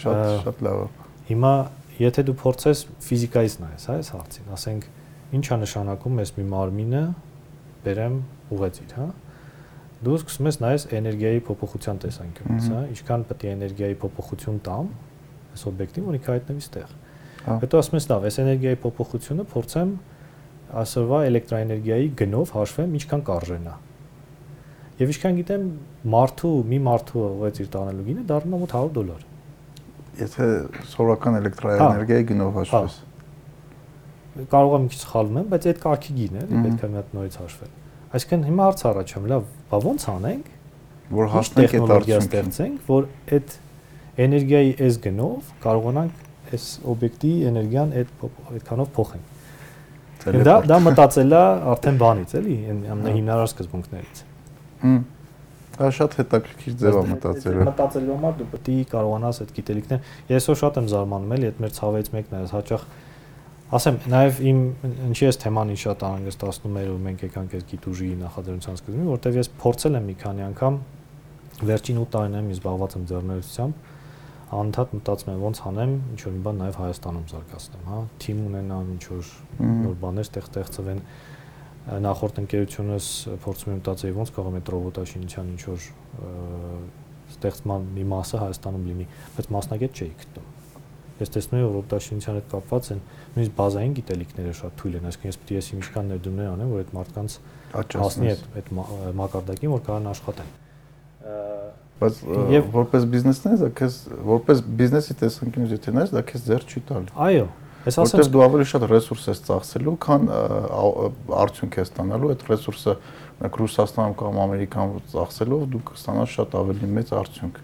Շատ շատ լավ է։ Հիմա եթե դու փորձես ֆիզիկայից նայես, հա, այս հարցին, ասենք ինչա նշանակում ես մի մարմինը բերեմ ուղեցիր, հա։ Դու սկսում ես նայես էներգիայի փոփոխության տեսանկյունից, հա, ինչքան պետք է էներգիայի փոփոխություն տամ այս օբյեկտին, որ ինքը հայտնվի ստեղ։ Հետո ասում ես, լավ, այս էներգիայի փոփոխությունը փորձեմ այսօրվա էլեկտրաէներգիայի գնով հաշվեմ ինչքան կարժենա։ Եվ ինչքան գիտեմ, մարդու մի մարդու ուղեցիր տանելու գինը դառնում է 800 դոլար։ Եթե սովորական էլեկտրաէներգիայի գնով հաշվես։ Կարող եմ քիչ սխալվում եմ, բայց այդ կարգի գին է, պետք է մի հատ նորից հաշվել։ Այսինքն հիմա հարց առաջում, լավ, բա ոնց անենք, որ հասնենք այդ արդյունքին ստեղծենք, որ այդ էներգիայի այս գնով կարողանանք այս օբյեկտի էներգիան այդ այդքանով փոխենք։ Դա դա մտածելա արդեն բանից, էլի, ամենահիմնարար սկզբունքներից։ Հմ։ Դա շատ հետաքրքիր ձև է մտածելը։ Մտածելու համար դու պետք է կարողանաս այդ գիտելիքները։ Ես ո շատ եմ զարմանում, էլի, այդ մեր ցավից մեկն է, հաճախ ասեմ, նաև իմ ինչի էս թեման ինձ շատ անհանգստացնում էր, որ մենք եկանք այս գիտուժի նախաձեռնության սկզբին, որտեվ ես փորձել եմ մի քանի անգամ վերջին 8 տարիներում զբաղված եմ ձեռներեցությամբ անդադ մտածում եմ ոնց անեմ ինչ որ մի բան նաև Հայաստանում զարգացնեմ, հա, թիմ ունենամ, ինչ որ նոր բաներ ստեղծվեն նախորդ ընկերությունս փորձում եմ մտածել ոնց կարող եմ այդ ռոբոտաշինության ինչ որ ստեղծման մի մասը Հայաստանում լինի, բայց մասնագետ չէի գտնում։ Ես տեսնում եմ որ ռոբոտաշինության հետ կապված են նույնիսկ բազային գիտելիքները շատ թույլ են, այսինքն ես պետք է ես ինչքան ներդրումներ անեմ, որ այդ մարդկանց հասնի այդ այդ մակարդակին, որ կարան աշխատեն բայց եւ որպես բիզնեսներ դա քեզ որպես բիզնեսի տեսանկյունից եթե նայես դա քեզ ձեռ չի տալ այո ես ասեմ որտեղ դու ավելի շատ ռեսուրս ես ծախսելու քան արդյունք ես ստանալու այդ ռեսուրսը Ռուսաստանում կամ Ամերիկան ծախսելով դու կստանաս շատ ավելի մեծ արդյունք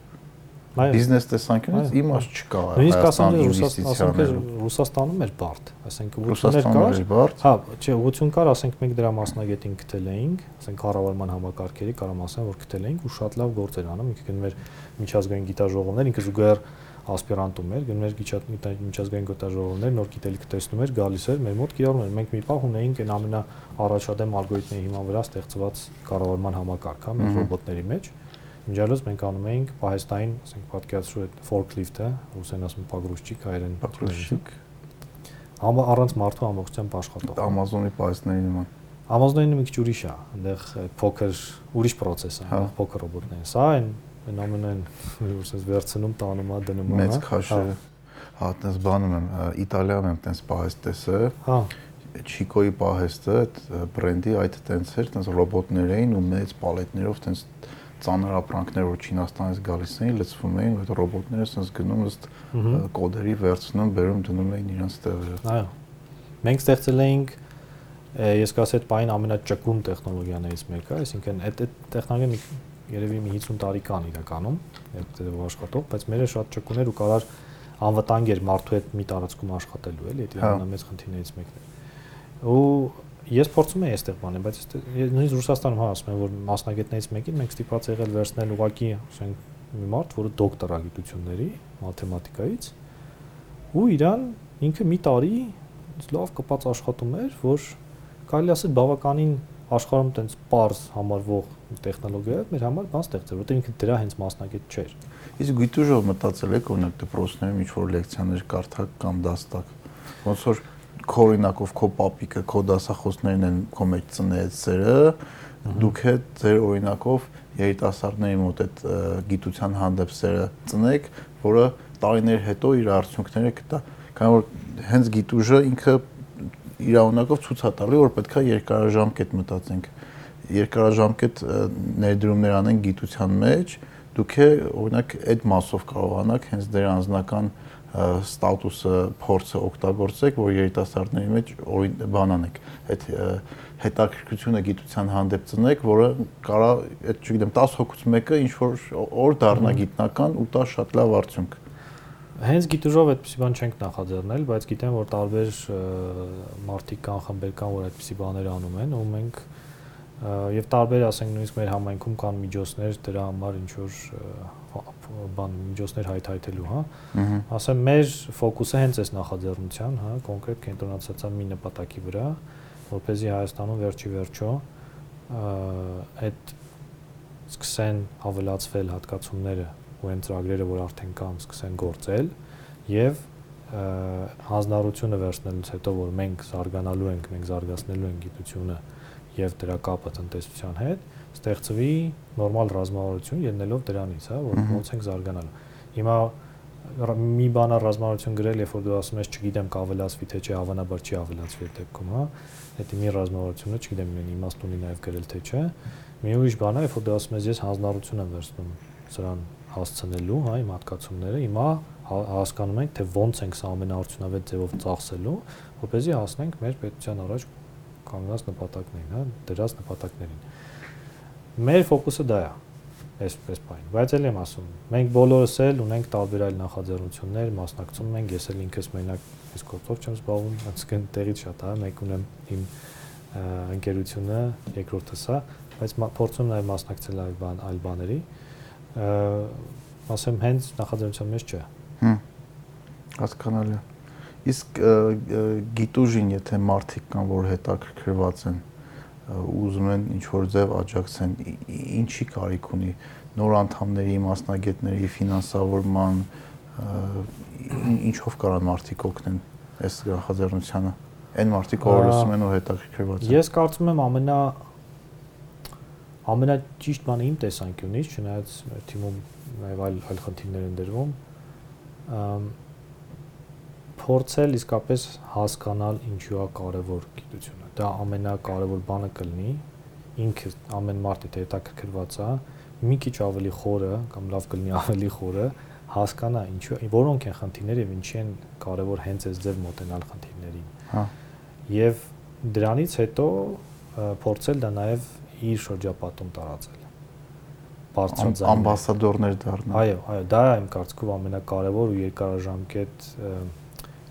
բիզնես տեսանկյունից իմաստ չկա նույնիսկ ասեմ Ռուսաստանում Ռուսաստանում էր բարդ ասենք ուղղություններ կար հա չէ ուղղություն կար ասենք մենք դրա մասնագետին գտել էինք ասենք կառավարման համակարգերի կարամ ասեմ որ գտել էինք ու շատ լավ գործեր անում ինքը գնում էր միջազգային գիտաժողովներ ինքը զուգահեռ ասպիրանտում էր գնում էր միջազգային գիտաժողովներ նոր գիտելիք տեսնում էր գալիս էր մեր մոտ կիրառում էր մենք մի պահ ունեինք այն ամենա առաջադեմ ալգորիթմի հիման վրա ստեղծված կառավարման համակարգ հա մեր ռոբոտների մեջ Ջալոս մենք անում էինք պահեստային, ասենք պատկերացրու այդ forklift-ը, ռուսեն ասում պագրուշչիկ, հայերեն պագրուշչիկ։ Ամա առանց մարդու ամբողջությամբ աշխատող։ Amazon-ի պահեստների նման։ Amazon-ը մի քիչ ուրիշ է, այնտեղ փոքր ուրիշ process է, այնտեղ փոքր ռոբոտներ։ Սա այն ամենայն ուրիշ վերցնում, տանում է, դնում է։ Մեծ քաշը։ Հա, այդպես բանում եմ, Իտալիայում եմ այդպես պահեստ տեսել։ Հա Չիկոյի պահեստը, այդ բրենդի այդ տենց էր, տենց ռոբոտներ էին ու մեծ պալետներով տենց ծանր ապրանքներ, որ Չինաստանից գալիս էին, լցվում էին, այդ ռոբոտները sense գնում ըստ կոդերի վերցնում, բերում դնում էին իրենց տեղերը։ Այո։ Մենք ստեղծել էինք ես կասեի այդ բային ամենաճկուն տեխնոլոգիաներից մեկը, այսինքն այդ այդ տեխնոլոգիան երևի մի 50 տարի կան իրականում, այդ աշխատող, բայց մերը շատ ճկուն էր ու կարար անվտանգ էր մարդու հետ մի տարածքում աշխատելու, էլի, դա ամենամեծ խնդիրներից մեկն է։ Ու ես փորձում եի այստեղ բանել, բայց նույնիսկ Ռուսաստանում հա ասում եմ, որ մասնագետներից մեկին մենք ստիպված եղել վերցնել ուղակի, ասենք, մի մարդ, որը դոկտորա գիտությունների մաթեմատիկայից ու իրան ինքը մի տարի լավ կպած աշխատում էր, որ կարելի ասել բավականին աշխարհում տենց པարզ համարվող տեխնոլոգիա է, մեր համար բան ստեղծել, որտեղ ինքը դրա հենց մասնագետ չէր։ Իսկ գիտուժով մտածել եք օրինակ դպրոցներում ինչ որ լեկցիաներ կարդակ կամ դաստակ։ Ոնց որ քո օրինակով քո պապիկը, քո դասախոսներն են քո մեջ ծնեցերը, դուք է ձեր օրինակով երիտասարդների մոտ այդ գիտության հանդեպ սերը ծնեք, որը տարիներ հետո իր արդյունքները կտա։ Քանի որ հենց գիտուժը ինքը իր օրինակով ցույց է տալի, որ պետքա երկարաժամկետ մտածենք։ Երկարաժամկետ ներդրումներ անենք գիտության մեջ, դուք է օրինակ այդ մասով կարողանաք հենց դեր անձնական ստատուսը, փորձը օգտագործեք, որ երիտասարդների մեջ օրին բան անեք։ Այդ հետաքրքրությունը գիտության հանդեպ ծնեք, որը կարա, այդ չգիտեմ, 10 հոգուց մեկը ինչ որ օր դառնա գիտնական ու տա շատ լավ արդյունք։ Հենց գիտուժով այդպեսի բան չենք նախաձեռնել, բայց գիտեմ, որ տարբեր մարտիկ կան, խմբեր կան, որ այդպեսի բաներ անում են, ու մենք եւ տարբեր, ասենք նույնիսկ մեր համայնքում կան միջոցներ դրա համար ինչ որ բան միջոցներ հայթայթելու, հա։ Ասեմ մեր ֆոկուսը հենց էս նախաձեռնության, հա, կոնկրետ կենտրոնացած է մի նպատակի վրա, որ เป զի Հայաստանում վերջի վերջո այդ սկսեն ավելացվել հատկացումները ու այն ծրագրերը, որ արդեն կան, սկսեն գործել եւ հանձնառությունը վերցնելուց հետո որ մենք զարգանալու ենք, մենք զարգացնելու ենք գիտությունը եւ դրա կապը տնտեսության հետ, ստեղծվի նորմալ ռազմավարություն ելնելով դրանից, հա, որ ոնց ենք զարգանալու։ Հիմա մի բանա ռազմավարություն գրել, երբ որ դու ասում ես, չգիտեմ, կավելացվի թե չէ, հավանաբար չի ավելացվի այդ դեպքում, հա։ Այդ մի ռազմավարությունը, չգիտեմ, իրեն իմաստ ունի նաև գրել թե չէ։ Մի ուրիշ բան է, երբ որ դու ասում ես, ես հանձնառություն եմ վերցնում սրան հասցնելու, հա, իմ հատկացումները, հիմա հա, հասկանում ենք, թե ոնց ենք սա ամենաարդյունավետ ձևով ծախսելու, որպեսզի հասնենք մեր պետության առաջ կանգնած նպատակներին, հա, դրած նպատակներին։ Մեր ֆոկուսը դա է այսպես բան։ Բայց ելի եմ ասում, մենք բոլորս էլ ունենք տարբեր այլ նախաձեռնություններ, մասնակցում ենք, ես էլ ինքս մենակ այս գործով չեմ զբաղվում, այսինքն տեղից շատ է, մեկ ունեմ իմ ընկերությունը, երկրորդը սա, բայց փորձում նաև մասնակցել այլ բան, այլ բաների։ ասեմ հենց նախաձեռնության մեջ չէ։ Հմ։ Հասկանալի է։ Իսկ գիտուժին, եթե մարդիկ կան, որ հետաքրքրված են, ուզում են ինչ որ ձև աջակցեն, ինչի կարիք ունի նոր անդամների, մասնագետների ֆինանսավորման ինչով կարան մարդիկ օգնեն այս նախաձեռնությանը։ Այն մարդիկ, ովքեր լսում են ու հետաքրքրված են։ Ես կարծում եմ ամենա ամենաճիշտ բանը իմ տեսանկյունից, չնայած թիմում նաև այլ այլ խնդիրներ են դրվում, փորձել իսկապես հասկանալ ինչու է կարևոր գիտությունը։ Դա ամենակարևոր բանը կլինի ինքը ամեն մարդ եթե հետաքրքրված է, մի քիչ ավելի խորը կամ լավ կլինի ավելի խորը հասկանա ինչու որոնք են խնդիրները եւ ինչի են կարևոր հենց այս ձև մոտենալ խնդիրներին։ Հա։ Եվ դրանից հետո փորձել դա նաև իր շրջապատում տարածել բարձրաձայն ամբասադորներ դառնալ։ Այո, այո, դա իմ կարծիքով ամենակարևոր ու երկարաժամկետ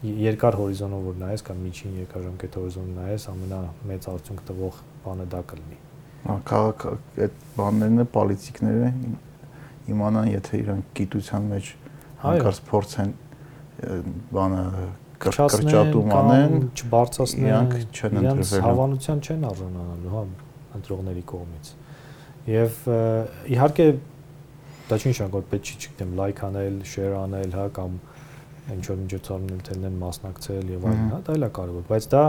երկար հորիզոնով որ նայես կամ միջին երկարաժամկետ հորիզոնով նայես, ամենամեծ արդյունք տվող բանը դա կլինի։ Հա, քաղաք այդ բաներն է, պոլիտիկները իմանան, եթե իրանք գիտության մեջ հանկարծ փորձեն բանը կրճատում անեն, չբարձրացնեն, իրանք չեն ընտրվել։ Հավանության չեն արժանանալու, հա, ընտրողների կողմից։ Եվ իհարկե դա չի նշանակում որ պետք չի, չգիտեմ, լայք անել, շեյր անել, հա, կամ ինչ որ միջոցառումներ թելնեն մասնակցել եւ այլն, հա, դա էլ է կարեւոր, բայց դա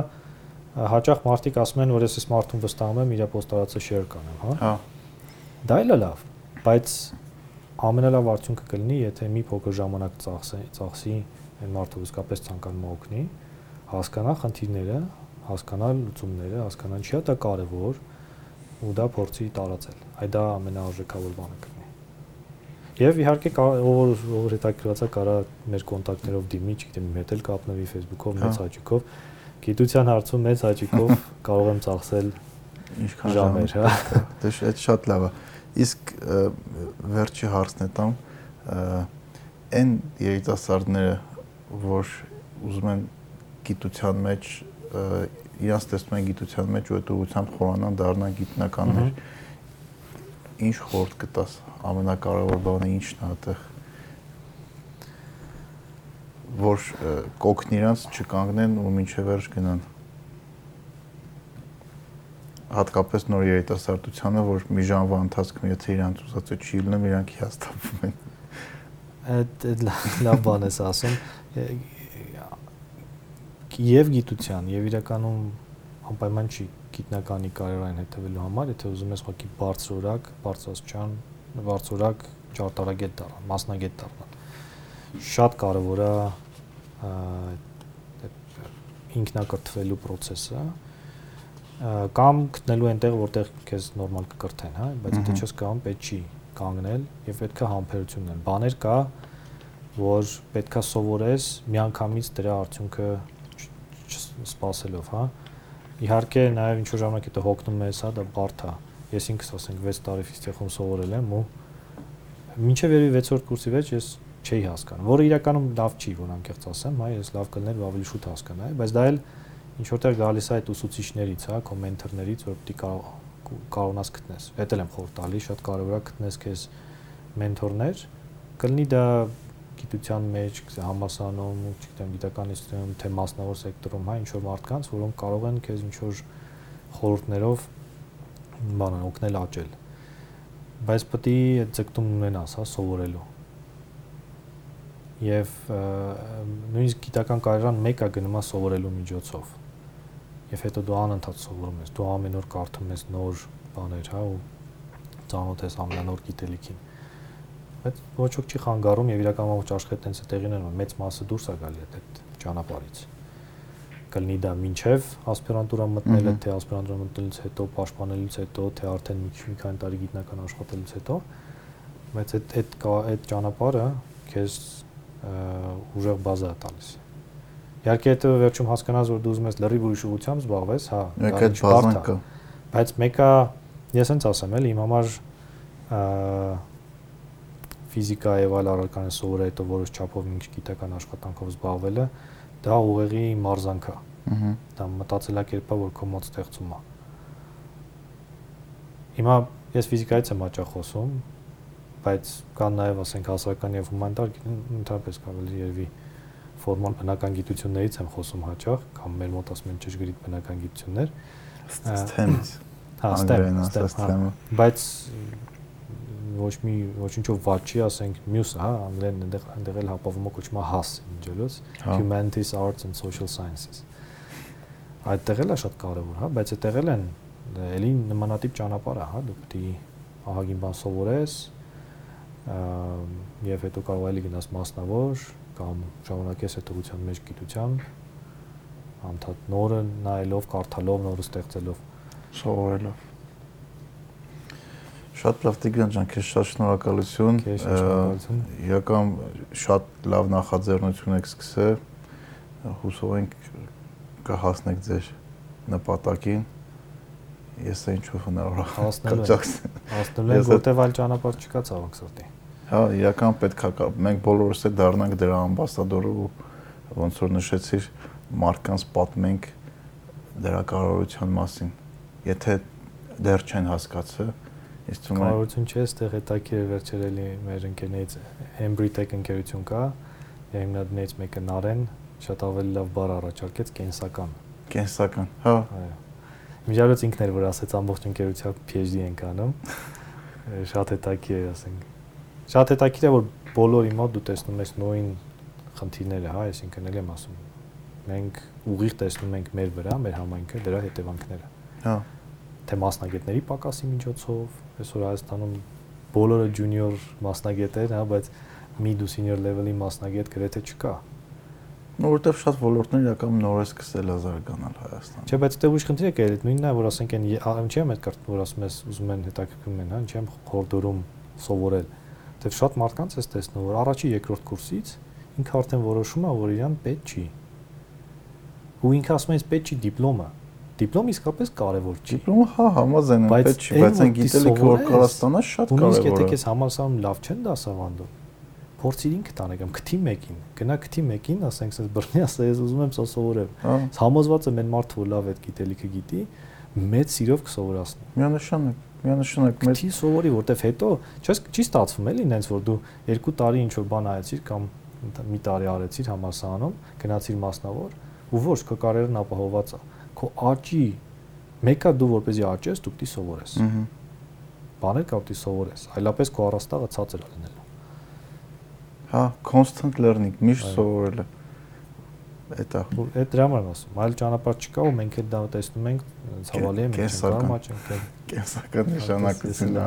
հաճախ մարդիկ ասում են, որ ես այս մարդուն վստահում եմ, իր պոստարածը շեյր կանեմ, հա։ Հա։ Դա էլ է լավ, բայց ամենալավ արդյունքը կլինի, եթե մի փոքր ժամանակ ծախսի, ծախսի այն մարդը իսկապես ցանկանում օգնի, հասկանա խնդիրները, հասկանա լուծումները, հասկանա ինչի է դա կարևոր ու դա փորձի տարածել։ Այդ դա ամենաարժեքավոր բանը կլինի։ Եվ իհարկե ով ով հետաքրքրված է կարա մեր կոնտակտներով դիմի, չգիտեմ, հետ էլ կապնվի Facebook-ով, մեծ հա։ հաճիկով։ Գիտության հարցում մեծ հաճիկով կարող եմ ծախսել ինչքան ժամեր, հա։ Դա շատ շատ լավ է։ Իսկ վերջի հարցն է տամ այն երիտասարդները, որ ուզում են գիտության մեջ իրանց տեսնում են գիտության մեջ ու այդ ուղղությամբ խորանան դառնան գիտնականներ ինչ խորտ կտաս ամենակարևոր բանը ինչն է այդտեղ որ կոկն իրանց չկանգնեն ու մինչև վերջ գնան հատկապես նոր երիտասարդությանը որ մի ժամվա ընթացքում եթե իրանց ուզածը չի լինում իրանք հիասթափվում են այդ լավ բան ես ասում եւ գիտության եւ իրականում անպայման չի գիտնականի կարևորային հետևելու համար, եթե ուզում ես ուղղակի բարձրորակ, բարձրացան, բարձրորակ ճարտարագետ դառնալ, մասնագետ դառնալ։ Շատ կարևոր է ինքնակրթվելու process-ը կամ գտնելու այնտեղ, որտեղ քեզ նորմալ կկրթեն, հա, բայց եթե չես կարող, պետք չի կանգնել եւ պետք է համբերություն ունենալ։ Բաներ կա, որ պետքա սովորես միանգամից դրա արդյունքը սпасելով, հա, Իհարկե նաև ինչ որ ժամանակ հետո հոգնում ես, հա, դա բարդ է։ Ես ինքս ասենք 6 տարի ֆիզտեխում սովորել եմ ու մինչև երևի 6-րդ կուրսի վերջ ես չէի հասկանում, որը իրականում լավ չի, որ անկեղծ ասեմ, հա, ես լավ կլներ ավելի շուտ հասկանայի, բայց դա էլ ինչ որտեղ գալիս է այդ ուսուցիչներից, հա, կոմենտերներից, որ կարող կարողանաս գտնես։ Դա էլ եմ խորտ տալի, շատ կարևոր է գտնես քեզ մենթորներ, կլինի դա գիտության մեջ, համասանում, չգիտեմ, գիտականությունում, թե մասնավոր սեկտորում, հա, ինչ որ մարդկանց, որոնք կարող են քեզ ինչ որ խորհուրդներով բանան օգնել աճել։ Բայց պետք է այդ ձգտում ունենաս, հա, սովորելու։ Եվ նույնիսկ գիտական կարիերան մեկը գնում է սովորելու միջոցով։ Եվ հետո դու անընդհատ սովորում ես, դու ամեն օր կարդում ես նոր բաներ, հա, ու ծանոթ ես ամենանոր գիտելիքին բայց ոչ ոք չի խանգարում եւ իրականում ոչ աշխարհը տենց է տեղին ունենում մեծ մասը դուրս է գալի այդ ճանապարհից կլինի դա մինչև ասպիրանտուրա մտնելը թե ասպիրանտուրա մտնելուց հետո պաշտպանելուց հետո թե արդեն մի քանի տարի գիտնական աշխատելուց հետո բայց այդ այդ այդ ճանապարհը քեզ ուժեղ բազա է տալիս Իհարկե հետո վերջում հասկանաս որ դու ուզում ես լրիվ ուրիշ ուղությամբ զբաղվես, հա, դա կա։ Բայց մեկը ես հենց ասեմ, էլի իմ համար ֆիզիկա եւ այլ առարկաներ սովորել հետո որոշ չափով ինչ գիտական աշխատանքով զբաղվելը դա ուղեղի մարզանք է։ Ահա։ Դա մտածելակերպը, որ քո մոտ ստեղծում է։ Հիմա ես ֆիզիկայից եմ աճա խոսում, բայց կան նաև ասենք հասարակական եւ հումանիտար ընդհանրապես կարելի երևի ֆորմալ բնական գիտություններից եմ խոսում հաճախ, կամ մեր մոտ ասում են ճշգրիտ բնական գիտություններ։ STEM-ից։ Հա, STEM, բայց ոչ մի ոչինչով ված չի, ասենք մյուսը, հա, անգլերեն այնտեղ այնտեղ էլ հապավում է կոչվում է HAS ինջելուց, Humanities, Arts and Social Sciences։ Այդտեղ էլ է շատ կարևոր, հա, բայց այդտեղ էլ են էլի նմանատիպ ճանապարհ է, հա, դու պետք է ահագին բան սովորես, եւ հետո կարող էլի գնաս մասնավոր կամ շարունակես այդ ուղղության մեջ գիտությամբ անդադ նորը նայելով, կարդալով, նորը ստեղծելով, սովորելով Շատ լավ Տիգրան ջան, քեզ շատ շնորհակալություն։ Քեզ շնորհակալություն։ Իրական շատ լավ նախաձեռնություն եք սկսել։ Հուսով ենք կհասնեք ձեր նպատակին։ Ես է ինչով հնարավոր հասնելու եմ։ Հասնելու եմ, որտեվ այլ ճանապարհ չկա ցավոք սրտի։ Հա, իրական պետք է մենք բոլորս է դառնանք դրա ամբասադորը ու ոնց որ նշեցիր մարդկանց պատմենք դրա կարողության մասին։ Եթե դեռ չեն հասկացել, Ես թվում է կարողություն չէ, այստեղ հետաքրիր վերջերելի մեր ընկերներից. Embrytech ընկերություն կա, հիմնադիրներից մեկը Նարեն շատ ավելի լավ բառ առաջարկեց կենսական։ Կենսական, հա։ Այո։ Միջալոց ինքն էր որ ասեց ամբողջ ընկերությամբ PhD ենք անում։ Շատ հետաքրիր է, ասենք։ Շատ հետաքրիր է որ բոլորի մոտ դու տեսնում ես նույն խնդիրները, հա, այսինքն էլ եմ ասում։ Մենք ուղիղ տեսնում ենք մեր վրա, մեր համայնքը, դրա հետևանքները։ Հա թե մասնագետների պակասի միջոցով, այսօր Հայաստանում բոլորը junior մասնագետեր, հա, բայց mid ու senior level-ի մասնագետ գրեթե չկա։ որտեվ շատ ոլորտներ իրական նոր է սկսել ազարգանալ Հայաստանը։ Չէ, բայց դե ուրիշ խնդիր է կերել, նույնն է, որ ասենք այն ինչի՞ եմ այդ կարդ որ ասում ես, ուզում են հետաքրքրում են, հա, ինչի՞ եմ խորդորում սովորել։ Դե շատ մարդկանց ես տեսնում, որ առաջի երկրորդ կուրսից ինքը արդեն որոշում է, որ իրան պետք չի։ Ու ինքը ասում է, պետք չի դիպլոմը, Դիպլոմ իսկապես կարևոր չի։ Դիպլոմը հա համաձայն եմ, պետք չի, բայց այն գիտելիքը որ կարա ստանաս շատ կարևոր է։ Իսկ եթե քեզ համալսարանում լավ չեն դասավանդում, փորձիր ինքդ անել կամ քթի մեկին, գնա քթի մեկին, ասենք ասես բռնի, ասա ես ուզում եմ սովորել։ հա։ Համոզված եմ այն մարդը որ լավ այդ գիտելիքը գիտի, մեծ սիրով կսովորացնի։ Միանշանակ միանշանակ մեր քթի սովորի, որտեվ հետո չի չի ստացվում էլի ինձ որ դու երկու տարի ինչ որ բան արեցիր կամ մի տարի արեցիր համալսարանում, գնացիր մասնավոր ու ոչ քո կարիերան ապահոված է քո աճի մեկը դու որպեսզի աճես, դու պիտի սովորես։ Ահա։ Բաներ կա պիտի սովորես, այլապես քո առաստաղը ցածր է լինելու։ Հա, constant learning, միշտ սովորելը։ Էտա։ Այդ դրա համար ասում, այլ ճանապարհ չկա ու մենք այդ դա տեսնում ենք ցավալի է մենք կարող աճենք։ Կենսական նշանակություն է։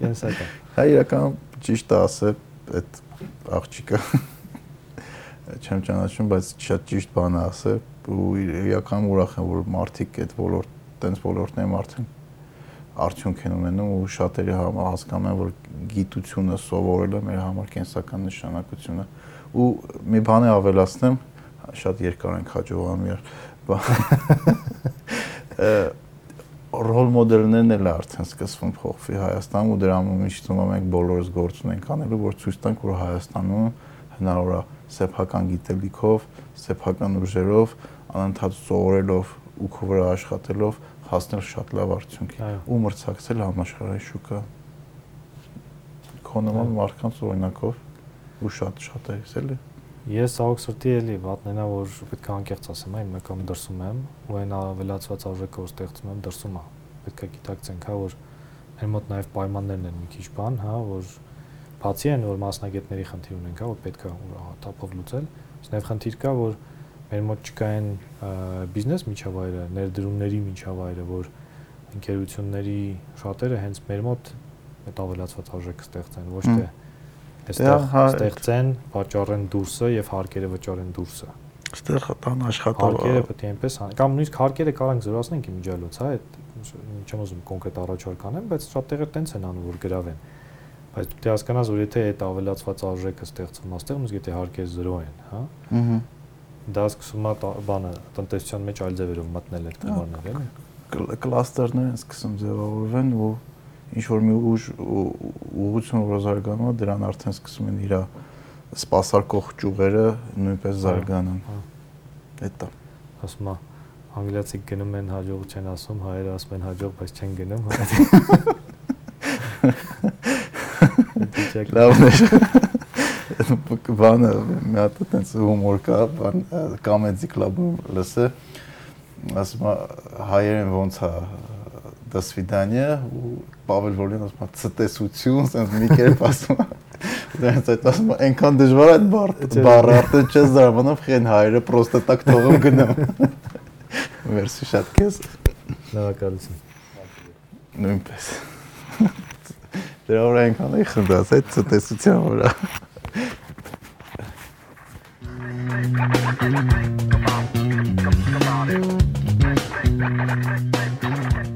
Կենսական։ Հա, իրական ճիշտ է ասել այդ աղջիկը չեմ ճանաչում, բայց շատ ճիշտ բան է ասել ու իրական ուրախ եմ որ մարդիկ այդ ոլորտ տենց ոլորտներում արդեն արդյունք են ունենում ու համար հասկանում են, որ գիտությունը սովորելը մեր համար կենսական նշանակություն է։ Ու մի բան է ավելացնեմ, շատ երկար ենք հաջողանում իրար ռոլ մոդելներն էլ արդեն սկսվում փոխվի Հայաստանում ու դրա համար միշտ մենք բոլորս գործ ունենք անելու, որ ցույց տանք, որ Հայաստանում հնարավոր է սեփական գիտելիքով, սեփական ուժերով, անընդհատ սովորելով ու քո վրա աշխատելով հասնել շատ լավ արդյունքի ու մրցակցել համաշխարհային շուկա։ Քո նման մարդկանց օրինակով ու շատ շատ է էլի։ Ես աղոք սրտի էլի վատնենա որ պետք է անկեղծ ասեմ, այն մեկում դրսում եմ ու այն ավելացված արժեքը որ ստեղծում եմ դրսում է։ Պետք է գիտակցենք, հա, որ մեր մոտ նաև պայմաններն են մի քիչ բան, հա, որ բացի այն որ մասնագետների խնդիր ունենք, հա, որ պետք է տապով լուծել, նաև խնդիր կա, որ մեր մոտ չկա այն բիզնես միջավայրը, ներդրումների միջավայրը, որ ընկերությունների շատերը հենց մեր մոտ այդ ավելացված արժեք ստեղծեն, ոչ թե այստեղ հա, ստեղծեն, վաճառեն դուրսը եւ հարկերը վճարեն դուրսը։ Այստեղ տան աշխատող հարկերը պետք է այնպես կամ նույնիսկ հարկերը կարանք զորացնենք իմիջիալոց, հա, այդ չեմ ուզում կոնկրետ առաջարկ անեմ, բայց շատ տեղեր տենց են անում, որ գրավեն բայց պետք է հասկանաս, որ եթե այդ ավելացված արժեքը ստեղծվում աստեղ, իսկ եթե հարկերը 0 են, հա։ Ահա։ Դա սկսում է բանը տնտեսության մեջ այլ ձևերով մտնել այդ գումարները, էլի։ Կլաստերներ են սկսում ձևավորվել, որ ինչ որ մի ուժ ուղղություն որ զարգանում է, դրան արդեն սկսում են իր սպասարկող ճյուղերը նույնպես հա, զարգանան։ Այդ դա։ հա։ Ասում է անգլիացի գնում են հաջող չեն ասում, հայերը ասում են հաջող, բայց չեն գնում։ հա»։ Լավն է բանը մի հատ այտենց հումոր կա, բան կամեդի կլաբում լսե ասում է հայերեն ոնց է до свидания ու Պավել Վոլյան ասում է ցտեսություն, ասես մի կերպ ասում է Դրանց այդ ասում է այնքան դժվար է բառը արդեն չես զարմանում խեն հայերը պրոստը տակ թողում գնում Մերսի շատ քեզ Լավակալություն Նույնպես Der Oren kann ich und das jetzt und das jetzt ja Thank